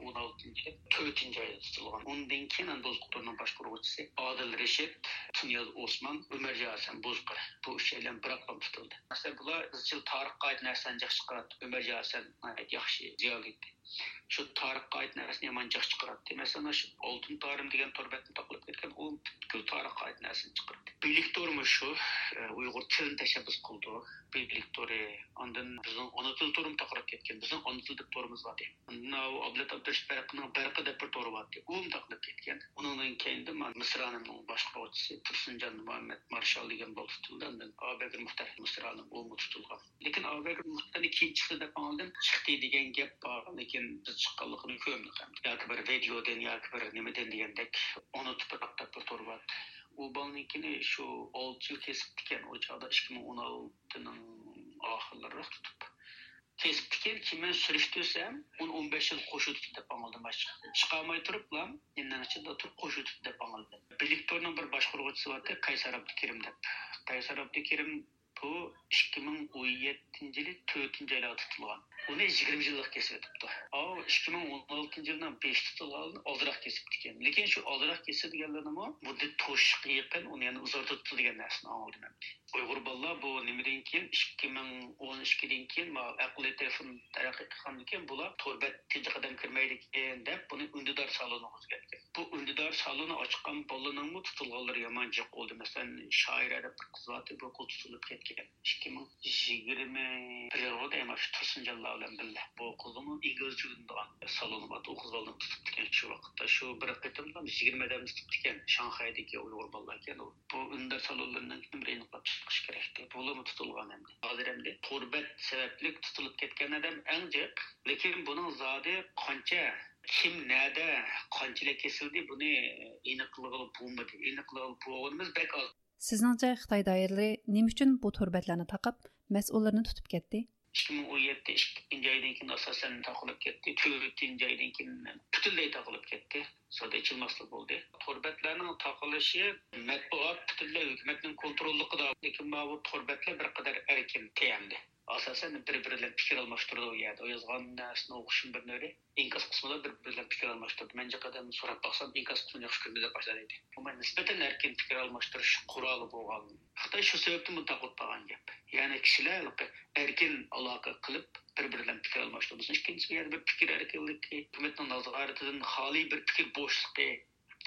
16-нче 4-нче айда тутылган. Ондан кийин ан дозукторунун баш коргоочусу Адил Решет, Туняз Осман, Өмөр Жасан Бозкыр. Бу үчөөлөр бир аккам тутулду. Масалан, булар изчил тарыхка айт нерсени жакшы кылат. Өмөр Жасан айт жакшы зыялы shu tarixga oid narsani yomon jiq chiqaradi masalan shu oltin torim degan torbatni topilib ketgan u butkul tarixga oid narsani chiqardi biylik tormi shu? Uyg'ur tilini tashabbus qildi. Biylik tori ondan bizning ona til torim taqirib ketgan bizning ona til deb torimiz bor ablat abdurashbarqning barqi deb bir tori bor u ketgan. Undan keyin boshqaruvchisi tursunjon muhammad marshal degan tutildi u tutilgan. Lekin muhtarni keyin chiqdi deb chiqdi degan gap bor keyin biz chiqqanligini ko'rdik бір bir videodan yoki bir nimadan degandek unutib atab turyapti u bolnikini shu olti yil kesib tikan u chog'da ikki ming o'n oltining oxirlari tutib kesib tikan keyin surishtirsam o'n o'n besh yil qo'shitib deb angldim chiqolmay turib ayda tutulgan. Onu 20 yıllık kesip etipti. Aa 2016 yıldan 5 tutulgan oldiroq kesibdi ekan Lekin shu oldiroq kesib deganlarimi mu? Bu de uni yana onu yani uzar narsani anladım uyg'ur bolalar bu nimadan keyin ikki ming o'n ikkidan keyin ma aqliy telefon taraqqiy qilgandan keyin bular to'rbat tinchi qadam kirmaydi ekan deb buni undidor saloni o'zgartgan bu undidor saloni ochgan bolalarning tutilganlari yomon jiq bo'ldi masalan shoira deb qiz bu qul tutilib ketgan ikki ming yigirma bir deyman shu tursinjonlar bilan birga bu qizmi inglizcha o'rgangan saloni bor u qiz bolani tutib ekan shu vaqtda shu bir qitimda yigirmadan tutib ekan shanxaydagi uyg'ur bolalar ekan bu tutilgan endi hozir endi tutilib ketgan odam doiralari nima uchun bu turbatlarni taqib tutib ketdi? Ikki ming o'n yetti ikkinchi oydan keyin asosan taqilib ketdi. To'rtinchi oydan keyin butunlay taqilib ketdi. Soda ichilmaslik bo'ldi. Turbatlarning taqilishi matbuot butunlay hukumatning kontrolligida lekin bu to'rbatlar bir qadar erkin teyamdi asasen birbirler fikir almashtırdı yani. O yazgan nesne okuşun bir nöri. İnkas kısmında birbirler fikir пікір Bence kadın sorak baksan inkas kısmını yakış kürmede de başlar idi. Ama nispeten пікір fikir құралы болған bu şu sebepten bunu takut bağın yap. Yani kişiler erken alaka kılıp birbirinden fikir almashtırdı. İkincisi яғни bir bir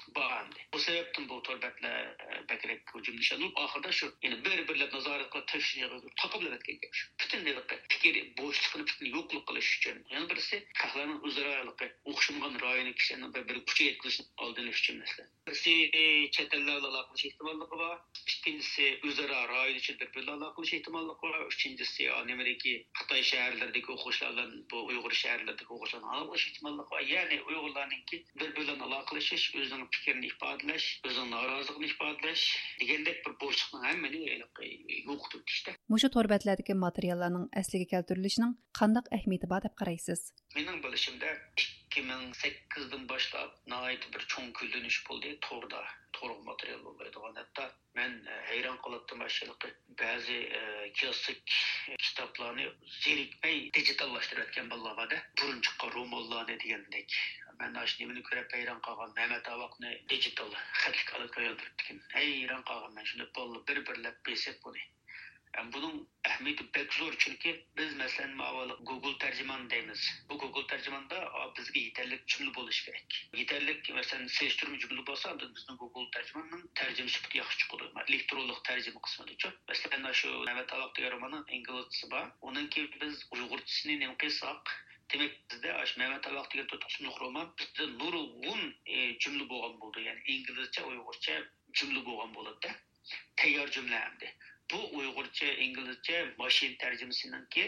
bağımdı. Bu sebepten bu torbatlar bekrek hücum nişanlıp ahırda şu yani bir birle nazaret kılıp teşhir takıblar etken gelmiş. Bütün dedik fikir boşluğunu bütün yokluk kılış için. Yani birisi kahlanın uzaralıkı okşumgan rayını kişinin bir bir kuçu yetkilişini aldığını için mesela. Birisi çetellerle alakalı ihtimallığı var. İkincisi üzera rayın için bir birle alakalı ihtimallığı var. Üçüncüsü Amerika'daki Hatay şehirlerdeki okuşlarla bu Uygur şehirlerdeki okuşlarla alakalı ihtimallığı var. Yani Uygurların ki bir birle alakalı özünün пикерни ифадалаш өзүнүн нааразылыгын ифадалаш дегендек бир боштуктун хаммени жокутуп тиште мушу материалдардың ахметі деп қарайсыз менің чоң болды торда материал болбойдуган хатта мен hayron ba'zi kitoblarni zerikmay bolalar borda ro'mollarni degandek Мен ашын еміні көріп әйран қалған Мәмәт Авақны дигитал қәтлік алып қойылдырып декен. Әйран қалған мен шыны болды бір-бірлеп бесеп бұны. Әм бұның әхметі бәк зор, чүнкі біз мәселен мавалы Google тәржіман дейміз. Бұл Google тәржіманда бізге етерлік жүмлі болыш керек. Етерлік, мәселен, сештірме жүмлі болса, біздің Google тәржіманның тәржім сүпті яқшы құды. Электронлық тәржімі қысымы дейді. Мәселен, ашу Мәмәт Авақ деген романның инглызысы бар. Оның кейін біз ұйғыр ұйғыртысыны немкесақ, demak bizda Mehmet Alaq degan to'rt roman bizda nurg'un e, jumla bo'lgan bo'ldi. Ya'ni inglizcha uyg'urcha jumla bo'lgan bo'ladida. Tayyor jumla hamda bu uyg'urcha inglizcha mashin tarjimasiniki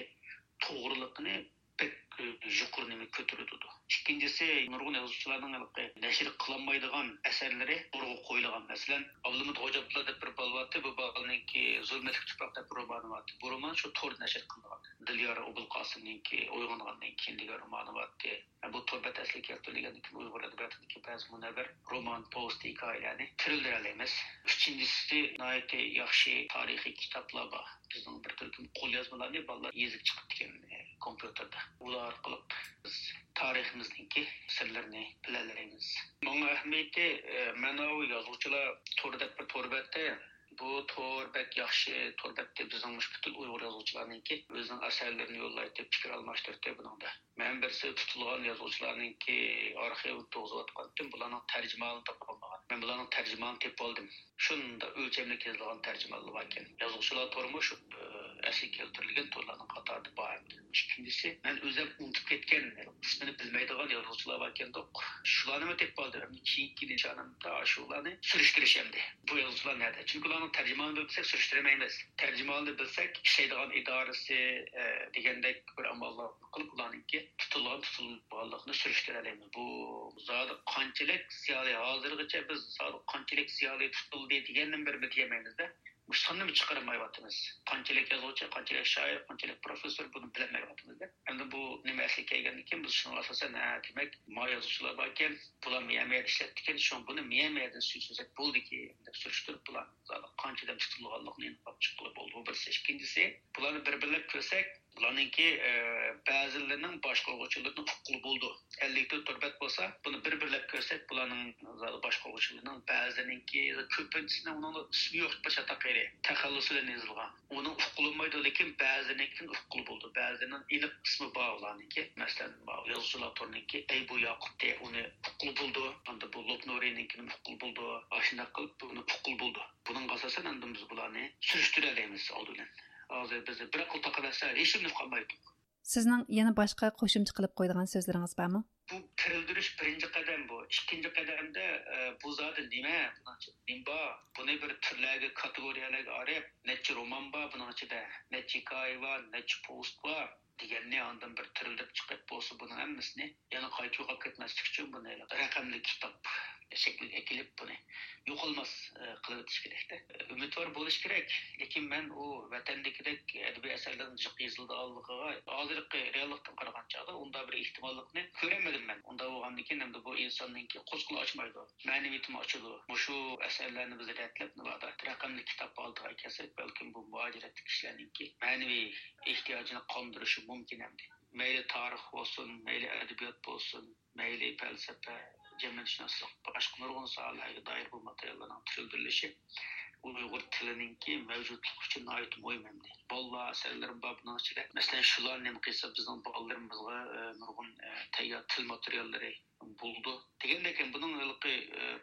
그 жүкүрними көтүрүдү. Икенчиси нургун язучулардын алыкы нәшир кылынбайдыган әсәрләре турга коюлган. Мәсәлән, Абдулмут Хоҗаплар дип бер балваты, бу балныңки Зулмәтлек тупрак дип бер балваты. Бу роман шу тор нәшир кылган. Дилияр Обул Касымныңки уйгангандан кин дигән романы ватты. Бу тор бәтәслек яртылган ки уйгыр әдәбиятындагы бәз мөнәбер роман пост hikayelerini türlere alemiz. Üçüncüsü nayeti yakşı tarihi kitaplar var. Bizden bir türküm kol yazmalarını ballar yazık çıkıp diken kompüterde. Ula ular qilib biz tariximizniki sirlarini bilalaymiz bunga ahamiyati e, mana u yozuvchilar to'rda bir to'rbatda bu to'rbak yaxshi to'rbakda bizning butun uyg'ur yozuvchilarniki o'zining asarlarini yo'llaydi fikr almashtirdi buningda. Man birsi tutilgan yozuvchilarninki arxiv to'g'izayotgan bularning tarjimani topolmagan men bularning tarjimani tepib oldim. Shunda o'lchamli kezilgan tarjimalar bor ekan. Yozuvchilar turmush e, asli keltirilgan to'rlarning qatorida bor ikkinchisi man o'zim unutib ketgan ismini bilmaydigan yozuvchilar bor ekan shularni tepib oldim keyingi nishonimda shularni surishtirish endi bu yozuvchilar nerede chunki ularning tarjimonini bilsak surishtirmaymiz. Tarjimonini bilsak ishlaydigan idorasi e, degandek bir amallar qilib ularniki tutilgan tutilganligini surishtirolamiz bu zodi qanchalik ziyoli hozirgacha biz zodi qanchalik ziyoli tutildi degandan bir bilmaymiz Uştanını mı çıkaramayvatımız? Qanchalik yazıcı, qanchalik şair, qanchalik professor bunu bilemevatımız da. Hem bu nima asli kelgandan biz shuni asosan ha demak ma yozuvchilar bor ekan bular miyamiyat ishlatdi ekan shu buni miyamiyatdan suysasak bo'ldiki deb surishtirib bular qanchadan tutilganligini chiqib bo'ldi bu birisi ikkinchisi bularni bir birlab ko'rsak bularninki ba'zilarining boshqaruvchilarni huquqi bo'ldi ellikta turbat bo'lsa buni bir birlab ko'rsak bularning uni ismi yo'q bilan yozilgan uni huquqlanmaydi lekin ba'ziniki huquqli bo'ldi ba'zining aniq ismi bor ularniki masalan yozuvchilar to'rniki ey bu yoqutde uni endi bu lobnorininki huquqli bo'ldi shunday qilib buni huquqli bo'ldi buning asosan hozir biz bir qil taqalasa hech kimni qolmaydi sizning yana boshqa qo'shimcha qilib qo'ydigan so'zlaringiz bormi bu kirildirish birinchi qadam bu. Ikkinchi qadamda bu zodi nima nima bor buni bir turlarga kategoriyalarga olib necha roman bor buning ichida necha hikoya bor necha post bor deganni ondan bir tirilib chiqib bo'lsa buni hammasini yana qayta yo'qolib ketmaslik uchun buni raqamli kitob shakliga kelib buni yo'qolmas qilib o'tish kerakda umidvor bo'lish kerak lekin man u vatandagidek adabiy asarlarni jiq yozildiganligiga hozirgi reallikdan qaragan chog'da unda bir ehtimollikni ko'ramadim man unda bo'lgandan keyin endi bu insonniki qo'zg'ini ochmaydi ma'naviyatini ochadi shu asarlarni biz ratlab raqamli kitob oldiga kelsak balkim bu muajiratli kishilarniki ma'naviy ehtiyojini qondirishi mumkin endi mayli tarix bo'lsin mayli adabiyot bo'lsin mayli falsafa jamiyatshunaslik boshqa nurg'un sohalarga doir bu materiallarning tushuntirilishi uyg'ur tilininki mavjudligi uchun bolalar asarlari bor buning ichida masalan shular qilsa bizning bolalarimizga nurg'un tayyor til materiallari bo'ldi degandek buning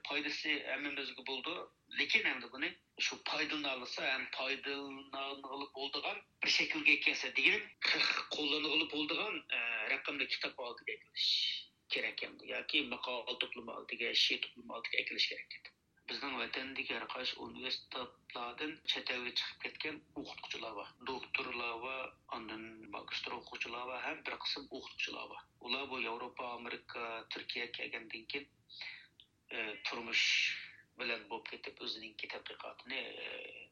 foydasi hammamizga bo'ldi lekin endi buni shu foydalana ham foydalanag'ili bo'ldigan bir shaklga kelsa degan qo'llanag'ili bo'ldigan raqamli kitob oldiga kelish kerak endi yoki maqol to'plami oldiga she'r to'plami oldiga ekilish kerak edi bizning vatandagi har qaysi universitetlardan chet elga chiqib ketgan o'qituvchilar bor doktorlar va ondan magistr o'quvchilar va ham bir qism o'qituvchilar bor ular bu yevropa amerika turkiya kelgandan keyin turmush bilan bo'lib ketib o'zininki tadqiqotini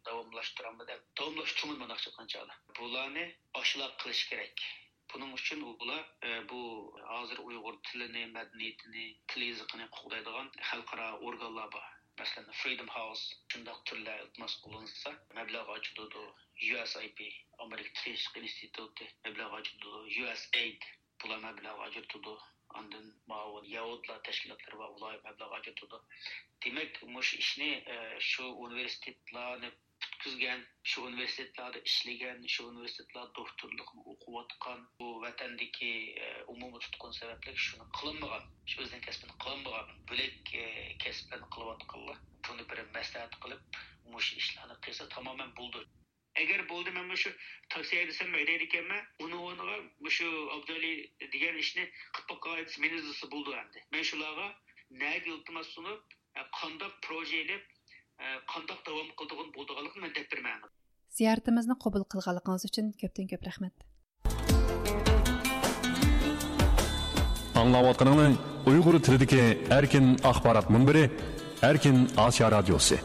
davomlashtiramidi davomlashtirmadi qanchalar bularni oshliq qilish kerak Bunun üçün ular e, bu hazır ұйғыр tilini, mədəniyyətini, til yazıqını qoğdaydigan xalqara organlar var. Məsələn, Freedom House şundaq türlər iltimas qılınsa, məbləğ. USIP, Amerika Təhqiq İnstitutu məbləğ açıldı. USAID bular məbləğ açıldı. Ondan mavun Yahudlar təşkilatları var, ular məbləğ açıldı. Demək, bu işni şu e, universitetlərin tutkizgan shu universitetlarda ishlagan shu universitetlarda doktorlikni o'qiyotgan bu vatandagi e, umumiy tutqun sababli shuni qilinmagan shu o'zini kasbini qilinmagan. Bo'lak e, kasblarni qilayotganlar buni bir maslahat qilib mush ishlarni qilsa tamoman bo'ldi. Agar bo'ldi man shu taksi haydasam haydaydi ekanman uni o'rniga shu abdali degan ishni qilib meni bo'ldi endi. Man shularga nag iltimos sunib qandoq proje ilib Э, қандақ давам қылдығын болдығалығын мен деп бермәмін зияртimizni қабыл қылғанлығыңыз үшін көптен көп рахмет Аңлау отырғаныңыз ұйғыры тіліндегі әркен ақпарат мұнбірі әркен асия радиосы.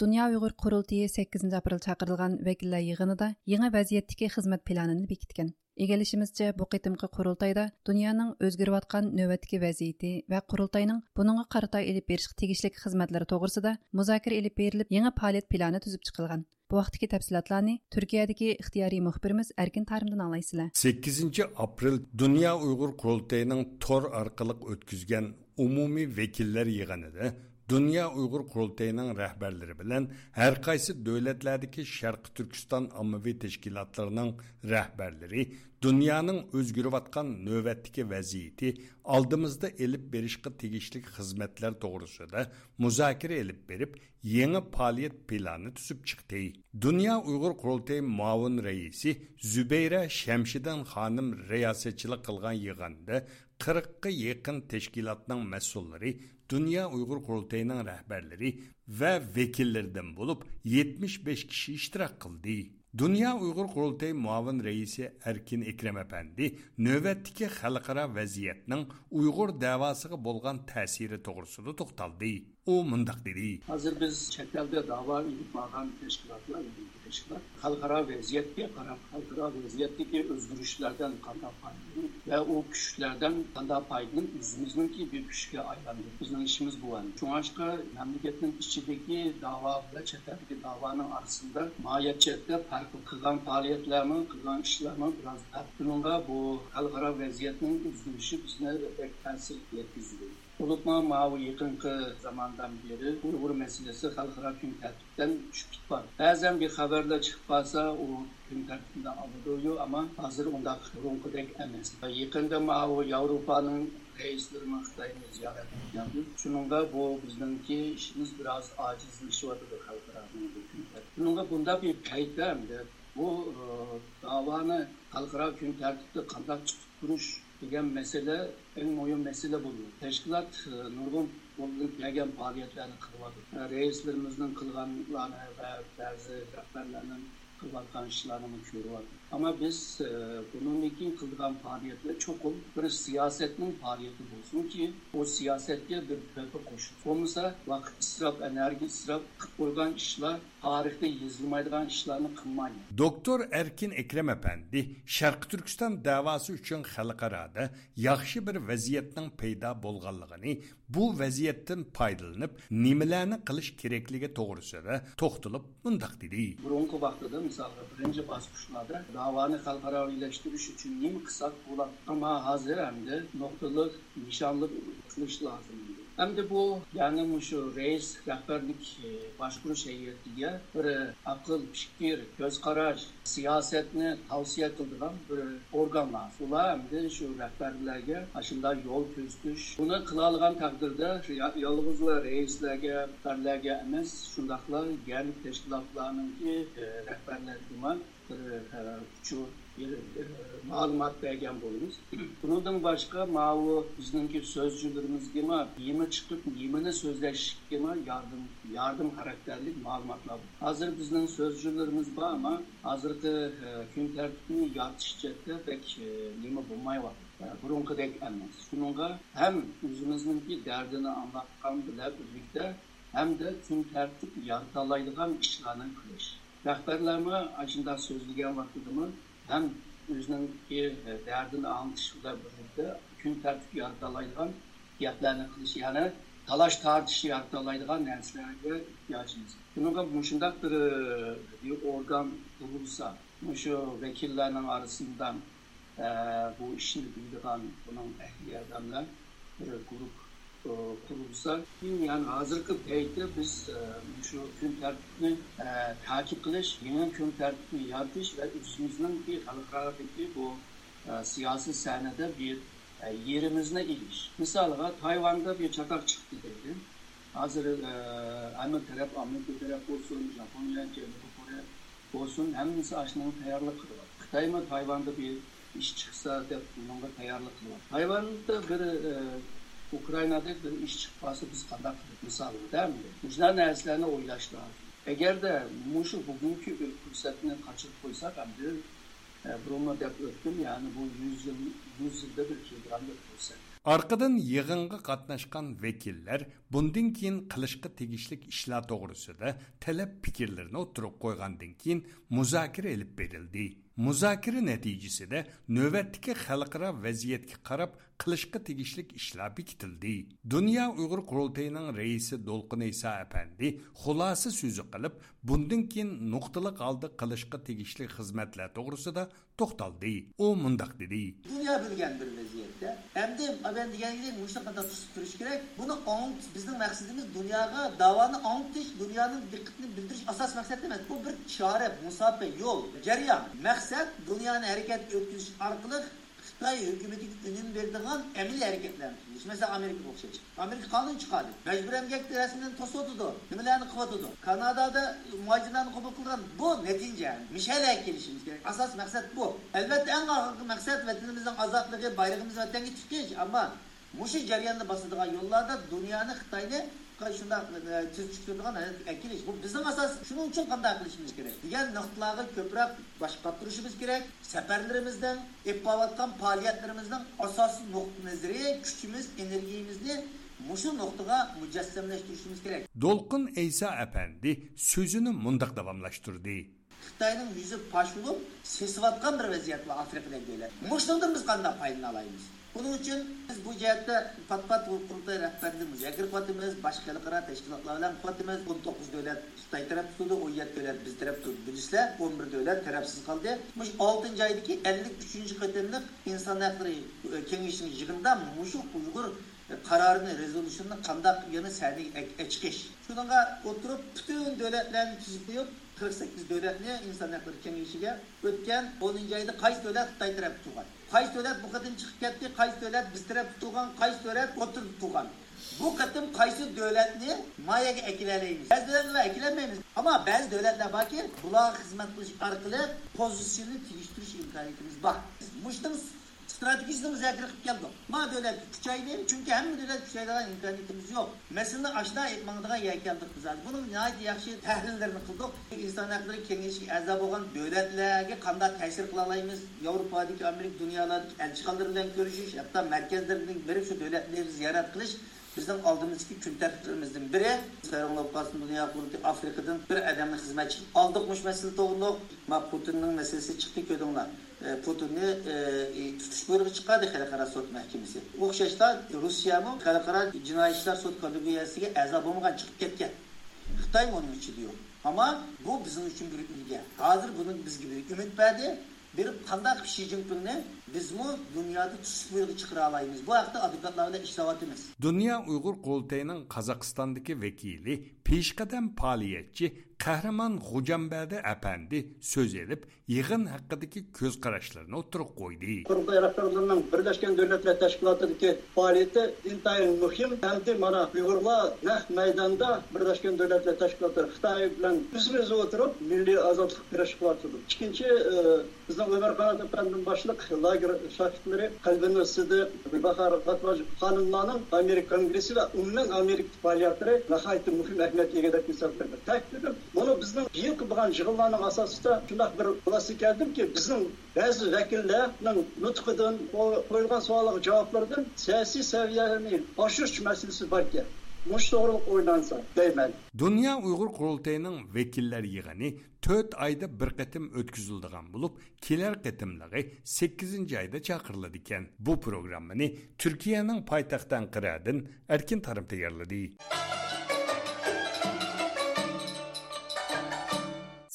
Дүния Uyghur Qurultayı 8 aprel çağırılğan vekiller яңа yeni vəziyyətdəki xidmət planını bekitkən. Egelişimizcə bu qitimqi qurultayda dünyanın özgürüvatqan növətki vəziyyəti ва qurultayının bununla qarata elib beriş tegişlik xizmətləri toğrusida музакир elib berilib яңа fəaliyyət planı tüzüb çıxılğan. Бу vaqtdagi təfsilatlarni Тарымдан 8 aprel Dünya Uyğur Qurultayının tor arqalıq ötküzgən умуми vekiller yığınıda Dünya Uyghur Qurultayının rəhbərləri bilən hər qaysı dövlətlərdəki Şərqi Türkistan ammavi təşkilatlarının rəhbərləri dünyanın özgürüvatqan növbətdəki vəziyyəti aldımızda elib berişqə tegişlik xizmətlər doğrusunda müzakirə elib berib yeni fəaliyyət planı tüzüb çıxdı. Dünya Uyghur Qurultayı muavin rəisi Zübeyrə Şəmşidən xanım riyasətçilik qılğan yığında 40-qa yaqin təşkilatның məsulları Dünya Uyghur Qurultayının rəhbərləri və vəkillərdən olub 75 kişi iştirak qıldı. Dünya Uyghur Qurultayı muavin reisi Erkin Ekrem Efendi növbətdəki xalqara vəziyyətinin Uyghur davasına bolğan təsiri toğrusunda toxtaldı. O mundaq dedi. Hazır biz çətəldə dava edib bağlan təşkilatlar, yaklaşımlar, halkara vaziyette karar, halkara vaziyette özgürlüklerden kanda payını ve o küşlerden kanda payını bizimizin ki bir küşke aylandı. Bizim işimiz bu yani. Çoğaşka memleketin içindeki dava ve çetedeki davanın arasında mahiyetçilikte farklı kılgan faaliyetlerimi, kılgan işlerimi biraz farklı. Bununla bu halkara vaziyetin özgürlüğü bizine pek tensir yetkizdi. Unutma mavi yakınki zamandan beri Uygur meselesi halkara gün tertipten düşüp var. Bazen bir haberle çıkıp o gün tertibinde alınıyor ama hazır onda runkudek emez. Yakında mavi Avrupa'nın reislerimiz Xitayni ziyaret etkendir. Şununla bu bizdenki işimiz biraz acizleşiyordu halkara gün Şununla bunda bir peytlem de bu e, davanı halkara gün tertipte kandak çıkıp duruş degan masala eng muhim masala bo'ldi tashkilot nurg'un bo'lib kelgan faoliyatlarni qilyapti reislarimizning qilganlarini va ba'zi rahbarlarning qilayotgan ishlarini ko'ryapti Ama biz e, bunun için kıldıran faaliyetler çok ol. Bir siyasetin faaliyeti olsun ki o siyasetke bir pöpü koşun. Sonunda vakit israf, enerji israf, kıpırgan işler, tarihte yazılmaydıgan işlerini kılmayın. Doktor Erkin Ekrem Efendi, Şarkı Türkistan davası için halkarada yaxşı bir vaziyetin peyda bolğanlığını, bu vaziyetten paydalanıp nimelerini kılış kereklige doğrusu da toxtulup dedi. Bronko davanı halkaravileştiriş için nim kısak olan ama hazır hem de noktalı nişanlı kılıç lazımdı. Hem de bu yani şu reis rehberlik e, başkuru şehir diye bir akıl, fikir, göz karar, siyasetini tavsiye kıldıran bir organ var. Ula hem de şu rehberlerge aşında yol köstüş. Bunu kılalgan takdirde yalnızla reislerge, rehberlerge emez, şundakla yani teşkilatlarının ki e, rehberler duman ee, şu bir e, malumat bergen bolumuz. Bundan başka mavu bizimki sözcülerimiz gibi yeme çıkıp yemene sözleşik gibi yardım yardım karakterli malumatlar. Hazır bizden sözcülerimiz var ama hazırda e, gün tertibini yartışacakta pek e, yeme bulmayı var. Burunki dek emez. Şununla hem özümüzün bir derdini anlatkan bile birlikte hem de gün tertip yartalaydıgan işlerini kılış. Rəhbərlərimə ajdasözlüyə baxdığımı həm özününki e, dərdini anlaşıla bilirdi, gün tərtib yaratalaydıqan gəplərini qılış, yəni talaş tartış yaratalaydıqan nəslərə ehtiyacımız. Bununla müşündaq e, bir, e, bir orqan qurulsa, şu vəkillərin arasından bu işini bildiğin bunun əhli adamlar bir qrup kurulsa yani hazırki peyde biz şu gün tertibini takip kılış, yeni gün tertibini yaratish ve üstümüzün bir halkaradaki bu siyasi sahnede bir yerimizne iliş. Mesela Tayvan'da bir çatak çıktı dedi. Hazır Amerika taraf, Amerika taraf olsun, Japonya, Cenubi Kore olsun hemisi aşının tayarlık kılıyor. Xitay mı Tayvan'da bir iş çıksa da bununla tayarlık kılıyor. Tayvan'da bir Ukraynadadır iş çıkması biz kadaklık misal değil mi? Müjdə nərslərinə oylaşlar. Əgər də muşu bugünkü bir fürsətini kaçırıp koysak əmdir, bunu dep öptüm yani bu 100 yıl 100 yılda bir kilogramlık fürsət. Арқыдан йығынғы қатнашқан векиллер бұндың кейін қылышқы тегішлік ішла тоғырысыда тәләп пікірлеріні отырып қойғандың кейін мұзакір еліп берілді. Мұзакірі нәтижесіде нөвәттікі халықара вәзиетке қарап qilishga tegishli ishlar bekitildi. Dunyo Uyg'ur qurultayining raisi Dolqin iso apandi xulosa so'zi qilib, bundan keyin nuqtali holda qilishga tegishli xizmatlar to'g'risida to'xtaldi. U mundoq dedi. Dunyo bilgan bir vaziyatda, hamda ben degan gibi muşta kadar tutuş gerek. Bunu anlat, bizim maksadımız dünyaya davanı anlatış, dünyanın dikkatini bildiriş asas maksat. Bu bir chora musofa yol, jarayon maqsad dunyoni harakat o'tkazish orqali İsrail hükümeti günün verdiğin emil hareketlenmiş. Mesela Amerika okşayacak. Amerika kanun çıkardı. Mecbur emgek resimden tosu otudu. Nimelerini kıvatudu. Kanada'da muhacilerini kabul bu netince. Mişele gelişimiz gerek. Asas maksat bu. Elbette en ağır maksat vatanımızın azatlığı, bayrağımız vatenge çıkıyor ama Muşu ceryanda basıldığı yollarda dünyanı Xitay'ını шундай түз түшүп турган келиш Бұл біздің асас шунун үшін қандай кылышыбыз керек деген нукталарга көбүрөөк баш каттырышыбыз керек сапарларыбыздын эп алаткан асасы нукты назары күшіміз, энергиябизди мушу нуктага мужассамлаштырышыбыз керек Долқын эйса апанди сөзүн мындак давамлаштырды Қытайның жүзі паш болып, бір вазият бар Африкадан келе. Мұштыңдан біз қандай пайдалана алаймыз? Buning uchun biz bu jihatda patpat pat qurultay rahbariyatini muzokara qilyapmiz boshqa xalqaro tashkilotlar bilan qilyapmiz o'n to'qqiz davlat xitoy taraf tutdi o'n yetti davlat biz taraf tutdi bilisizlar o'n bir davlat tarafsiz qoldi. Mush oltinchi oydagi ellik uchinchi qatimliq inson haqlari e, kengashining yig'inida mushu uyg'ur e, qarorini rezolyusyonni qandaq yana saniga e-, chiqish. Shunga o'tirib butun davlatlarni tuzib qo'yib qirq sakkiz davlatni bir haqlari kengashiga o'tgan o'ninchi oyda qaysi davlat xitoy taraf turgan qaysi davlat bu qatim chiqib ketdi? Qaysi davlat biz taraf turgan qaysi davlat o'tirib turgan bu qatim qaysi davlatni mayaga akilalaymiz ba'zi davlatlar akilamaymiz ammo ba'zi davlatlar borki bularga xizmat qilish orqali pozitsiyani tegishtirish imkoniyatimiz bor. stratejisini üzerine kırıp geldik. Ma devlet küçeydi çünkü hem devlet küçeydiğinden imkaniyetimiz yok. Mesela aşina etmandığa yer geldik biz. Bunun nihayet yakışı tahlillerini kıldık. İnsan hakları kengeşi azab olan devletlerge kanda tesir kılalayımız. Avrupa'daki Amerika dünyalardaki elçikalarından görüşüş, hatta merkezlerinden biri şu devletleri ziyaret kılış Bizden aldığımızdaki kün tertiplerimizden biri, Sayın Lokas'ın dünya kurdu Afrika'dan bir adamın hizmetçi aldıkmış mesele doğru. Ma Putin'in meselesi çıktı köydünler. Putinni tutish buyrug'i chiqadi xalqaro sud mahkamasi. O'xshashda rusiyami xalqaro jinoiy ishlar sud kollegiyasiga a'zo bo'lmagan chiqib ketgan. Xitoy uning ichida yo'q. Ammo bu bizning uchun bir ulga hozir buni bizga bir umid bir qandaq Jinpingni bizmi dunyoda chiqara olamiz bu haqda advokatlar bilan ishlayapmiz Dünya Uyghur Qurultayının Qazaqstandagi vakili peshqadam faoliyatchi Kahraman Hocamberdi Efendi söz edip yığın hakkındaki göz kararışlarını oturup koydu. Kurultay yaraklarımızın Birleşken Devletler Teşkilatı'ndaki faaliyeti intayın mühim hem de bana Uyghurlar ne meydanda Birleşken Devletler Teşkilatı Xitay bilen yüz oturup milli azatlık Teşkilatı'ndı. kılartıdı. İkinci e, bizden Ömer Kanat Efendi'nin başlık lager şahitleri kalbinin üstüde Bakar Fatmacı Hanımlarının Amerika Kongresi ve umumen Amerika ve nahayeti mühim ehmet yegedek misafirdir. Takdirdim Buni bizning yil qilgan yig'inlarning asosida shunday bir xulosa keldimki, bizning ba'zi vakillarning nutqidan qo'yilgan savollarga javoblardan siyosiy saviyani oshirish masalasi bor ekan. Mush to'g'ri o'ylansa deyman. Dünya Uyghur Qurultayının vekiller yığını 4 ayda bir qatim bo'lib, kelar qatimligi 8 ayda chaqiriladi. Bu programmani Turkiyaning poytaxti Anqaradan Erkin.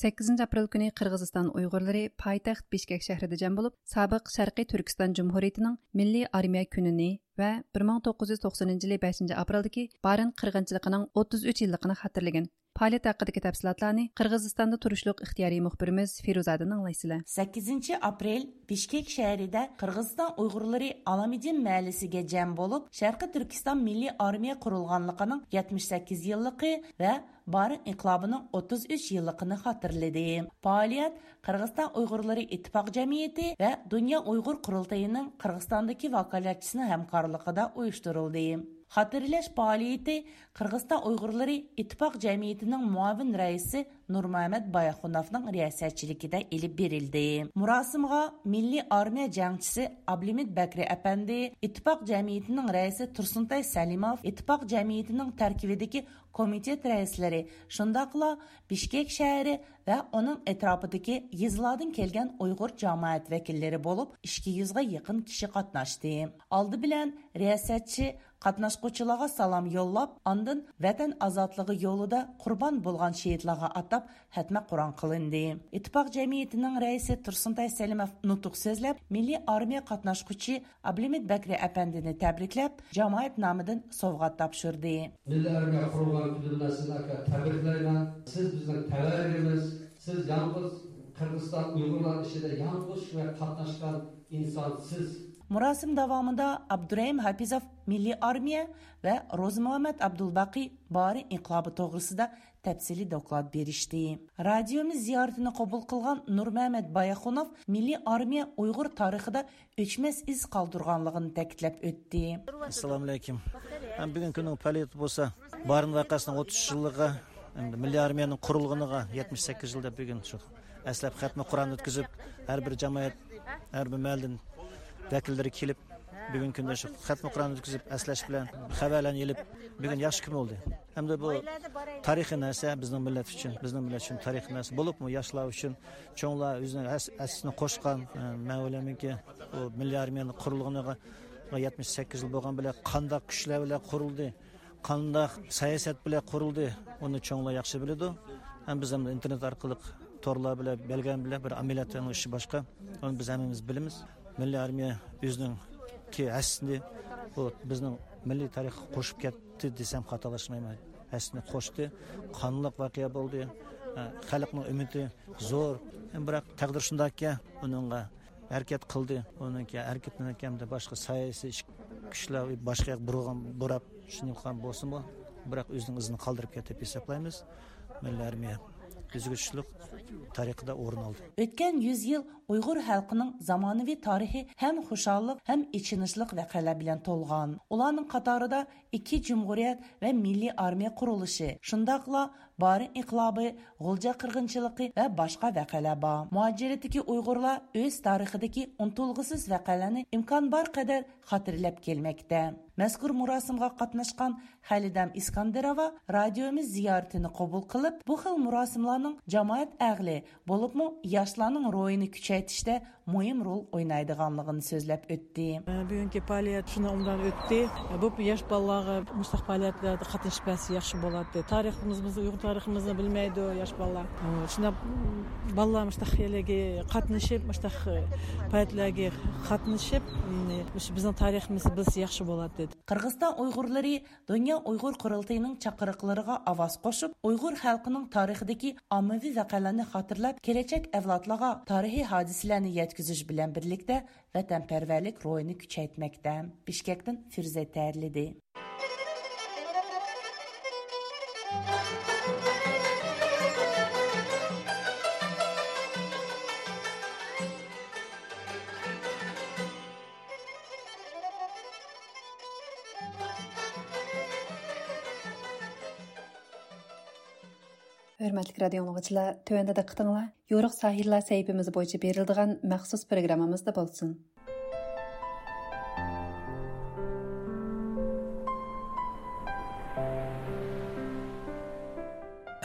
8 aprel kuni Qirg'iziston Uyg'urlari poytaxt Bishkek shahrida jam bo'lib, sobiq Sharqiy Turkiston Jumhuriyatining Milliy armiya kunini va 1990 yili 5 apreldagi Barin qirg'inchiligining 33 yilligini xotirlagan. Fəaliyyət haqqındakı təfsilatlarını Qırğızstanda turuşluq ixtiyari müxbirimiz Firuzadan anlayısınızlar. 8 aprel Bişkek şəhərində Qırğızstan Uyğurları Alamidin məhəlləsinə cəm olub Şərqi Türkistan Milli Armiya qurulğanlığının 78 illiqi və Barın inqilobinin 33 yilligini xotirladi. Faoliyat Qirg'iziston Uyg'urlari ittifoq jamiyati va Dunyo Uyg'ur qurultayining Qirg'izistondagi vakolatchisini hamkorligida uyushtirildi. Xatırlaş fəaliyyəti Qırğızstan Uyğurları İttifaq Cəmiyyətinin muavin rəisi Nurməmməd Bayaxunovun riyasətçilikdə elib verildi. Murasimğa Milli Armiya cəngçisi Ablimid Bəkri əpəndi, İttifaq Cəmiyyətinin rəisi Tursuntay Səlimov, İttifaq Cəmiyyətinin tərkibidəki komitet rəisləri, şundaqla Bişkek şəhəri və onun ətrafındakı yezlardan gələn Uyğur cəmiyyət vəkilləri olub 200-ə yaxın kişi qatnaşdı. Aldı bilən riyasətçi катнашкучыларга салам yollab, андан ватан азатлығы yolida құрбан болған шеһидларга атап хатма құран кылынды. Иттифак җәмгыятенең рәисе Тұрсынтай Сәлимов нутук сөзләп, милли армия катнашкучы Аблимет Бәкри әпәндене тәбрикләп, җәмгыять намыдан совгат тапшырды. Милли армия курбан күненә сезләргә сіз біздің безнең сіз сез Қырғызстан Кыргызстан уйгырлар эшендә және ва инсан сіз siz Murosim davomida Abdurahim Hafizov Milliy armiya va Ro'zi Muhammad Abdulbaqi Bari inqilobi to'g'risida tafsiliy doklad berishdi. Radiomiz ziyoratini qabul qilgan Nurmuhammad Bayaxunov Milliy armiya Uyg'ur tarixida o'chmas iz qoldirganligini ta'kidlab o'tdi. Assalomu alaykum. Ham bugun kunning faoliyati bo'lsa, барын вакасының 30 жылыгы, endi milliy armiyaning qurilganiga 78 yil deb bugun shu aslab xatmi qur'on o'tkazib har bir jamoat har bir mahaldan vakillari kelib bugungi kunda shu xatmi qur'on o'tkazib aslash bilan xabarlarni yilib bugun yaxshi kun bo'ldi? Hamda bu tarixiy narsa bizning millat uchun bizning millat uchun tarixiy narsa bo'libmi? Yoshlar uchun cho'nglar o'zini asisini qo'shgan e, man o'ylaymanki bu milliy armiyani qurilganiga yetmish sakkiz yil bo'lgan bilan qandoq kuchlar bilan qurildi qandoq siyosat bilan qurildi uni cho'nglar yaxshi biladi. Ham biz ham internet orqali torlar bilan belgan bilan bir amaliyotni ishi boshqa uni biz hammamiz bilamiz. милли армия өзінің әсінде, вот біздің милли тарих қосып кетті десем қайталашмаймын әсіне қошты қанлық вақия болды халықтың үміті зор бірақ тағдыр шындаке оныңға әрекет қылды оның кейін әрекеттен кейін басқа саяси күшлер басқа бұрған бұрап шынылған болсын ба бірақ өзінің ізін қалдырып кетті деп есептаймыз милли армия үзгүччүлүк тарыхында орын алды. Өткөн 100 жыл уйгур халқының заманауи тарихи һәм хушаллык, һәм ичинишлик вакыйгалар менен толган. Уларның катарында iki cumhuriyet ve milli armiya kuruluşu, şundakla bari iqlabı, gulca kırgınçılıkı ve başka vəqələr var. Muhaciretdeki Uygurlar öz tarixideki untulgusuz vəqələrini imkan bar kadar hatırlap gelmekte. Мәзкур қатнашқан катнашкан Халидам Искандирова радиомиз зияретini кабул кылып, бу хил мурасымларның җәмәгать әгъле булыпмы яшьләрнең роены күчәйтиштә muhim роль уйнайдыганлыгын сөйләп үтте. Бүгенге палият шуны умдан. Бу яшь балалар дагы мустакбалиятка катнашпасы жакшы болот дейт тарыхыбызды уйгур тарыхыбызды билбейди жаш балдар ушундай балдар мындай элеги катнашып мындай поэтлерге катнашып ушу биздин тарыхыбызды билсе жакшы болот дейт кыргызстан уйгурлары дүйнө уйгур курултайынын чакырыкларга аваз кошуп уйгур халкынын тарыхыдагы аммавий вакыйгаларны хатırlап келечек авлатларга тарихи hadiselerini yetküzüş bilen birlikte vətənpərvərlik rolunu küçəltməkdə Bişkəkdən Firuzə Tərlidir. Hörmətli radio dinləyicilər, tövəndə diqqətinizə Yoruq sahillər səhifəmiz boyunca verildiğən məxsus proqramımızda bolsun.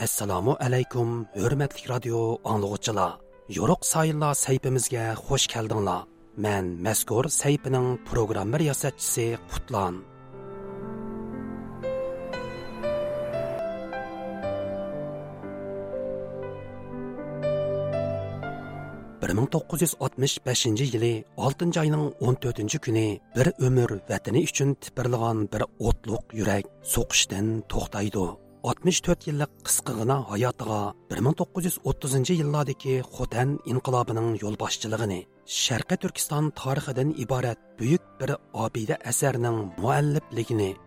Assalomu alaykum, hurmatli radio dinləyicilər. Yoruq sayillar səhifəmizə xush keldinglar. Men mazkur səhifənin programma riyosatchisi Qutlan. 1965 yili 6 ayning 14 kuni bir umr vatani uchun tipirlagan bir o'tliq yurak so'qishdan to'xtaydi. 64 yillik qisqigina hayotiga 1930 yillardagi xotan inqilobining yo'lboshchiligini sharqi turkiston tarixidan iborat buyuk bir obida asarning muallifligini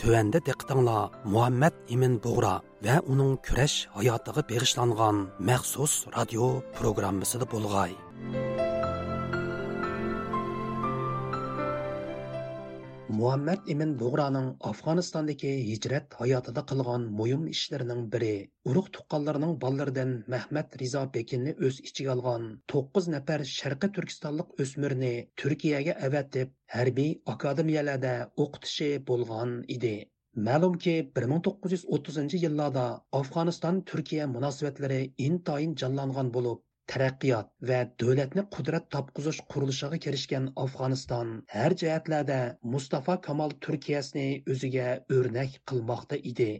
Төвәндә диqqətinglər Muhammad Emin Buğra və onun kurash hayotiga bag'ishlangan maxsus radio programmasida bo'lg'ay. Muhammad Emin Buğraның Afganistondagi hijrat hayotida qilgan muhim ishlarining biri urug' tuqqanlarning ballardan Mahmad Rizo Bekinni o'z ichiga olgan 9 nafar Sharqi Turkistonlik o'smirni Turkiyaga avatib harbiy akademiyalarda o'qitishi bo'lgan edi. Ma'lumki, 1930 yillarda Afg'oniston Turkiya munosabatlari intayin jonlangan bo'lib, taraqqiyot va davlatni qudrat topqizish qurilishiga kirishgan afg'oniston. Har jihatlarda mustafa kamol turkiyasini o'ziga o'rnak qilmoqda edi.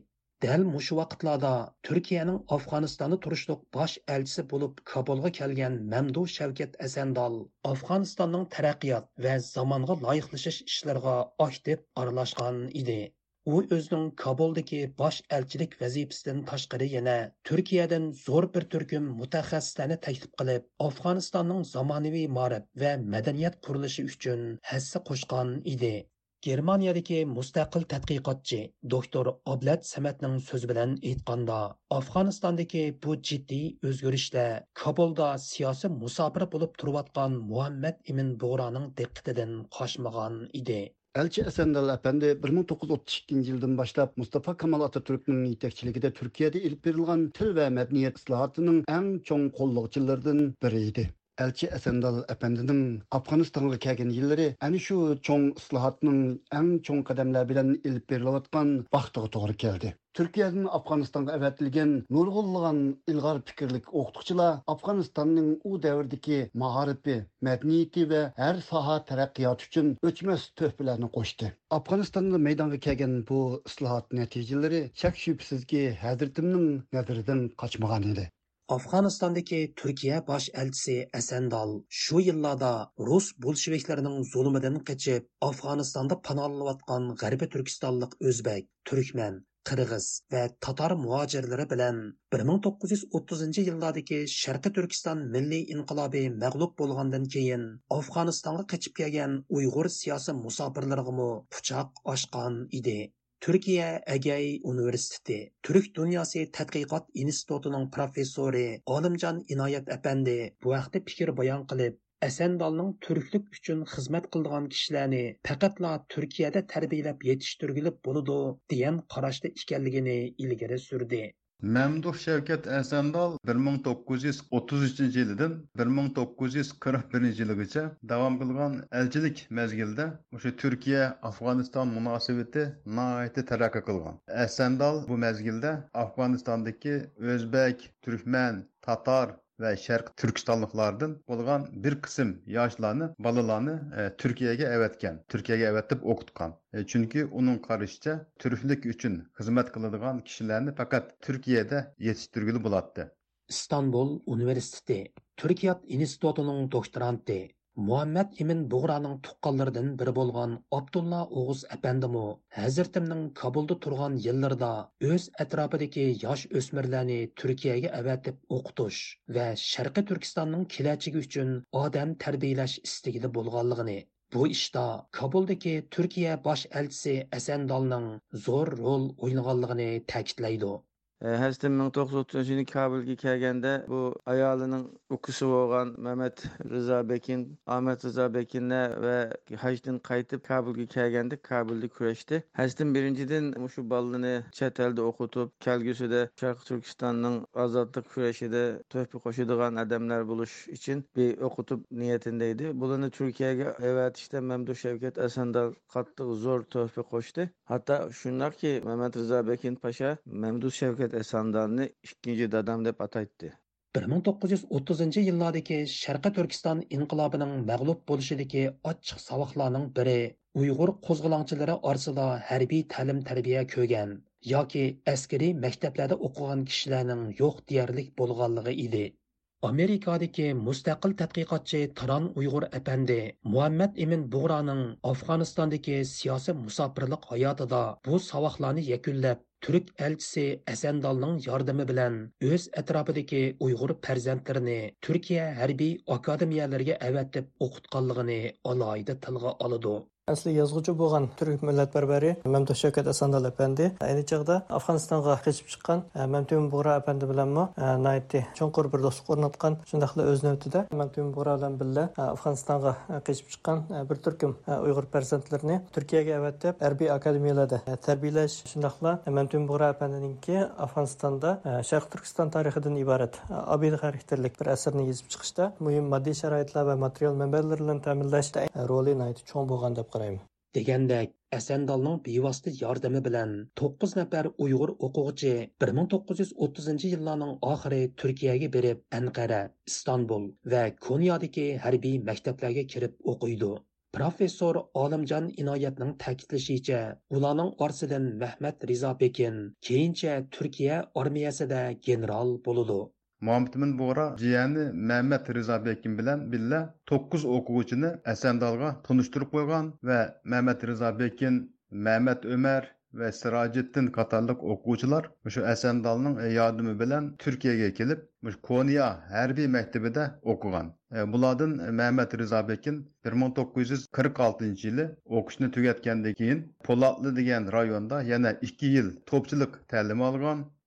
Dal mushu vaqtlarda turkiyaning afg'onistonni turishliq bosh elchisi bo'lib kobulga kelgan mamdu shavkat asandol afg'onistonning taraqqiyot va zamonga loyiqlashish ishlariga aktiv aralashgan edi. U o'zining kobuldagi bosh elchilik vazifasidan tashqari yana turkiyadan zo'r bir turkum mutaxassislarni taklif qilib afg'onistonning zamonaviy ma'rif va madaniyat qurilishi uchun hassa qo'shgan edi. Germaniyadagi mustaqil tadqiqotchi doktor oblat samatning so'zi bilan aytganda afg'onistondagi bu jiddiy o'zgarishlar kobulda siyosiy musofir bo'lib turayotgan muhammad ibn bo'g'roning diqqatidan qochmagan edi. Elçi Esendal Efendi 1932 yıldan başlap Mustafa Kemal Atatürk'ün yetekçiliginde Türkiye'de ilk verilgan til ve medeniyet ıslahatının en çoğun kolluqçılardan biriydi. Elçi Esendal Efendi'nin Afganistan'a kelgen yılları ani şu çoğun ıslahatının en çoğun kademler bilen ilip verilayotgan vaqtiga doğru geldi. Türkiye'den Afganistan'a evetilgen nurgulluğan ilgar fikirlik okutukçular Afganistan'ın u devrdeki maharipi, medeniyeti ve her saha terakkiyat için öçmez töhbelerini koştu. Afganistan'da meydana kelgen bu ıslahat neticeleri şek şüphesizki Hazretimnin nazarından kaçmagan idi. Afg'onistondagi Turkiya bosh elchisi Asandal shu yillarda Rus bolsheviklarining zulmidan qochib, Afg'onistonda panohlanayotgan G'arbiy Turkistonlik o'zbek, turkman, qirg'iz va tatar muhojirlari bilan 1930 yillardagi Sharqiy Turkiston milliy inqilobi mag'lub bo'lgandan keyin Afg'onistonga qochib kelgan Uyg'ur siyosiy musofirlarga pichoq ochgan edi. Türkiye Egey Üniversiteti Türk Dünyası Tədqiqat İnstitutunun professori Olimcan İnayət Əpəndi bu vaqtda fikir bayon qilib, Əsəndalның türklük üçün xizmət qıldığı kişilərini faqatla Türkiyədə tərbiyələb yetişdirgilib boludu degan qarashda ekanligini ilgari surdi. Məmduh Şəvkət Əsəndal 1933-cü ildən 1941-ci ilgəcə davam qılğan elçilik məzgildə şu Türkiyə-Afğanistan münasibəti nəhayət tərəqqi qılğan. Əsəndal bu məzgildə Afğanistandakı özbək, türkmən, tatar ve Şərq Türkistonliklardan bo'lgan bir qism yoshlarni bolalarni e, Türkiye'ye evetken, Türkiye'ye evetip o'qitgan. E, chunki uning karışça Türklük uchun xizmat qiladigan kishilarni faqat Türkiye'de yetiştirgülü bulattı. İstanbul Universiteti Türkiye İnstitutu'nun doktoranti muhammad imin bug'raning tuqqanlaridan biri bo'lgan abdulla o'g'iz apandimu hazratimning kabulda turgan yillarida o'z atrofidagi yosh o'smirlarni turkiyaga avatib o'qitish va sharqiy turkistonning kelajagi uchun odam tarbiyalash istigida bo'lganligini. Bu ishda kabuldagi turkiya bosh elchisi asandolning zo'r rol o'ynaganligini ta'kidlaydi. Həstin 1930 yılı Kabulga kelganda bu ayolining ukisi bo'lgan Mehmet Rıza Bekin, Ahmet Rıza Bekinlar va hajdan qaytib Kabulga kelganda Kabulda kurashdi. Hastin birinchidan shu bolani chet elda o'qitib, kelgusida Sharq Turkistonning ozodlik kurashida to'pi qo'shadigan odamlar bo'lish uchun bir o'qitib niyatida edi. Bularni Turkiyaga avatishda Mamduh Shavkat Asandal qattiq zo'r to'pi qo'shdi. Hatto shundaqki Mehmet Rıza Bekin Pasha Mamduh Shavkat Ahmet Esandarni ikkinchi dadam deb ataydi. 1930 yillardagi Sharqi Turkiston inqilobining mag'lub bo'lishidagi ochiq savoqlarning biri Uyg'ur qo'zg'olonchilari orasida harbiy ta'lim tarbiya ko'rgan yoki askariy maktablarda o'qigan kishilarning yo'q deyarlik bo'lganligi edi. Amerikadagi mustaqil tadqiqotchi Taron Uyg'ur apandi Muhammad Emin bug'roning Afg'onistondagi siyosiy musofirlik hayotida bu savoqlarni yakunlab turk elchisi asandolning yordami bilan o'z atrofidagi uyg'ur farzandlarini turkiya harbiy akademiyalariga avatib o'qitganligini alohida tilga oladi. Әсли язгычы болған түрк милләт бәрбәре Мәмдү Шәкәт Асандал әпәнде әйне чагда Афганстанга качып чыккан ә, Мәмтүм Бура әпәнде белән мо ә, найти чөнкүр бер достук орнаткан. Шундыйлы өз нәүтәдә Мәмтүм Бура белән биллә Афганстанга ә, качып чыккан бер төркем уйгыр перзентләрне Төркиягә әвәтеп әрби академияләрдә тәрбияләш, шундыйлы Мәмтүм Бура ке Афганстанда Шәрқ Түркістан тарихыдан ибарат обид характерлык бір әсәрне язып чыгышта мөһим матди шарайытлар ва материал мәнбәләр белән тәэминләштә роле найти чоң булган дип qarayman degandek asandolning bevosita yordami bilan to'qqiz nafar uyg'ur o'quvchi bir ming to'qqiz yuz o'ttizinchi yillarning oxiri turkiyaga berib anqara istanbul va konyadagi harbiy maktablarga kirib o'qiydi. Professor olimjon inoyatning ta'kidlashicha ularning orasidan mahmad rizobekin keyincha turkiya armiyasida general bo'ludi Muhammed Buğra jiyani Mehmet Rıza Bekin bilan billa 9 o'quvchini Asandalga tunishtirib qo'ygan va Mehmet Rıza Bekin, Mehmet Ömer, ve Sirajettin Katarlık okucular şu Esendal'ın yardımı bilen Türkiye'ye gelip Konya Harbiy Mektebi'de okugan. E, bulardan Mehmet Rıza Bekin 1946 yılı okuşunu tügetkendan keyin Polatlı degan rayonda yana 2 yıl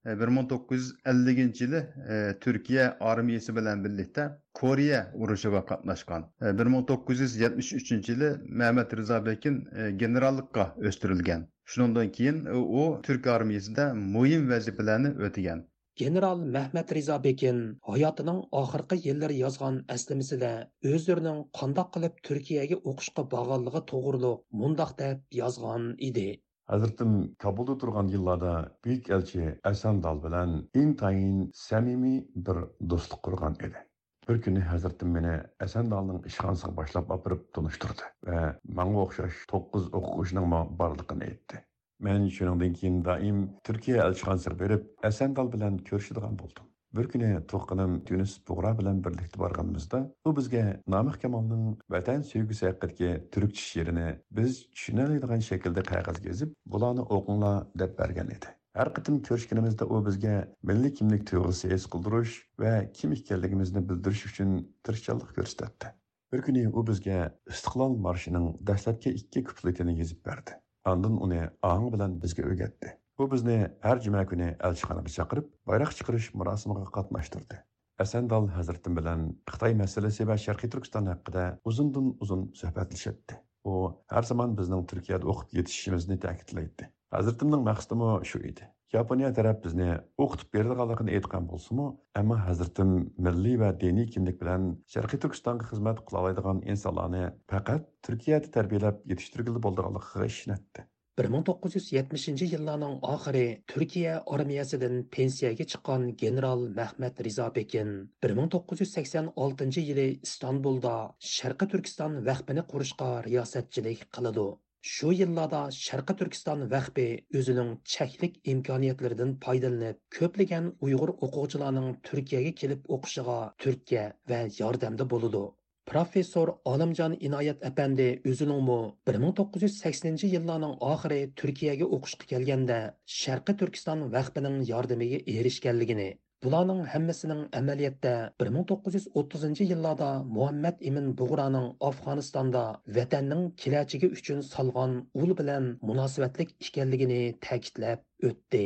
E, bir ming to'qqiz 1950 elliginchi yili e, turkiya armiyasi bilan birlikda Koreya urushiga qatnashgan. E, 1973 yılı Mehmet rizo Bekin e, o'stirilgan. Shundan keyin u turk armiyasida muhim vazifalarni o'tagan. General Mehmet Riza Bekin hayotining oxirgi yillari yozgan eslamasida o'zlarining qandoq qilib Turkiyaga o'qishga borganligi to'g'riliq mundoq deb yozgan edi. Hazretim Kabulda turgan yıllarda büyük elçi Esendal bilen intayin samimi bir dostluk kurgan edi. Bir günü Hazretim beni Esendal'ın işhansı başlap apırıp tanıştırdı ve bana okşaş 9 okuşunun barlıkını etti. Men şunundan кейін daim Түркия elchixonasiga Esen Asandal bilan ko'rishadigan bo'ldim. Bir kuni to'qqinim Tunis Bug'ra bilan birlikda borganimizda, u bizga Namih Kamolning vatan sevgisi haqidagi turkcha she'rini biz tushunadigan shaklda qog'ozga yozib, bularni o'qinglar deb bergan edi. Har qitim ko'rishganimizda u bizga milliy kimlik tuyg'usi his qildirish va kim ekanligimizni bildirish uchun tirishchanlik ko'rsatdi. Bir kuni u bizga Istiqlol marshining dastlabki ikki kupletini yozib berdi. Andın uni ağın bilan bizga o'rgatdi. U bizni har juma kuni elchixonaga chaqirib, bayroq chiqarish murosimiga qatnashtirdi. Asandal Hazratim bilan Xitoy masalasi va Sharqiy Turkiston haqida uzundan uzun suhbatlashdi. U har zamon bizning Turkiyada o'qib yetishishimizni ta'kidlaydi. Hazratimning maqsadi shu edi. Yaponiya taraf bizni o'qitib beradiganligini aytgan bo'lsa-mu, ammo Hazratim milliy va diniy kimlik bilan Sharqiy Turkistonga xizmat qila oladigan insonlarni faqat Turkiyada tarbiyalab yetishtirgili bo'ldiganligiga ishonadi. 1970 yillarning oxiri Turkiya armiyasidan pensiyaga chiqqan general Mehmet Riza Bekin 1986 yili Istanbulda Sharqi Turkiston vaqfini qurishga riyosatchilik qiladi. Şu yıllarda Şarkı Türkistan vəxbi özünün çəklik imkaniyyətlerindən faydalanıb, köpləyən Uyğur oxucularının Türkiyəyə kelib oxuşuğa Türkiyə və yardımda boludu. Professor Alamcan İnayət əpəndi özününmü 1980-ci yılların axırı Türkiyəyə oxuşqa gəlgəndə Şərqi Türkistan vəxbinin yardımıga erişkənligini Bularning hammasining amaliyotda 1930 yillarda Muhammad Ibn Bug'raning Afg'onistonda vatanning kelajagi uchun solgan ul bilan munosabatlik ekanligini ta'kidlab o'tdi.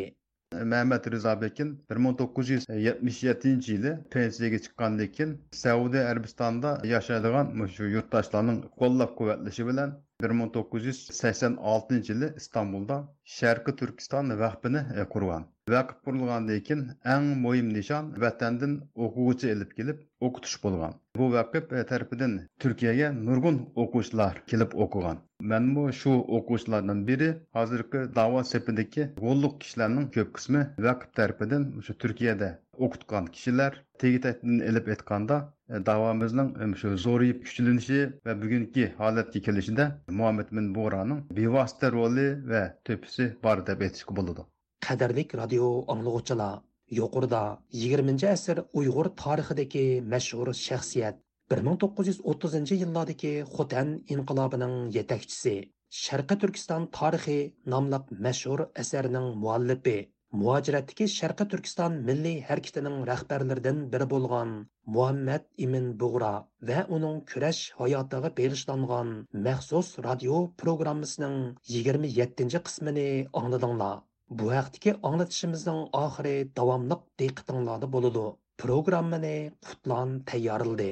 Mehmet Rıza Bekin 1977 yılı pensiyaga chiqqandan keyin Saudi Arabistonda yashaydigan shu yurtdoshlarning qo'llab-quvvatlashi bilan 1986 yılı İstanbul'da Şarkı Türkistan vaqfini e, qurgan. Vaqf qurilgandan keyin eng muhim nishon vatandan o'quvchi elib kelib o'qitish bo'lgan. Bu vaqf e, tarafidan Turkiyaga nurg'un o'quvchilar kelib o'qigan. Menmu shu o'quvchilardan biri hozirgi da'vo sepidagi g'olliq kishilarning ko'p qismi vaqf tarafidan o'sha Turkiyada o'qitgan kishilar tegitdan elib aytganda davomizning shu zo'rayib kuchlanishi va bugungi holatga kelishida Muhammad bin Bo'raning bevosita roli va to'pisi bor deb aytishga bo'ladi. Qadarlik radio anglag'uvchilar, yuqorida 20 asr Uyg'ur tarixidagi mashhur shaxsiyat 1930 yillardagi Xotan inqilobining yetakchisi, Sharqi Turkiston tarixi nomli mashhur asarning muallifi muajiratdagi sharqi turkiston milliy harakatining rahbarlaridan biri bo'lgan muhammad imin bug'ra va uning kurash hayotiga beg'ishlangan maxsus radio programmasining yigirma yettinchi qismini angladinglar bu haqdagi anglatishimizning oxiri davomliq diqqatinglarda bo'ladi programmani qutlan tayyorildi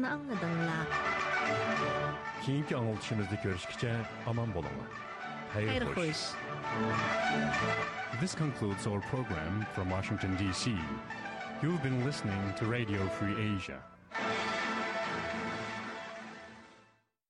Programlarını anladыңlar. Keyingi anlatışımızda görüşkice aman bolunlar. Hayır, Hayır hoş. hoş. This concludes our program from Washington, D.C. You've been listening to Radio Free Asia.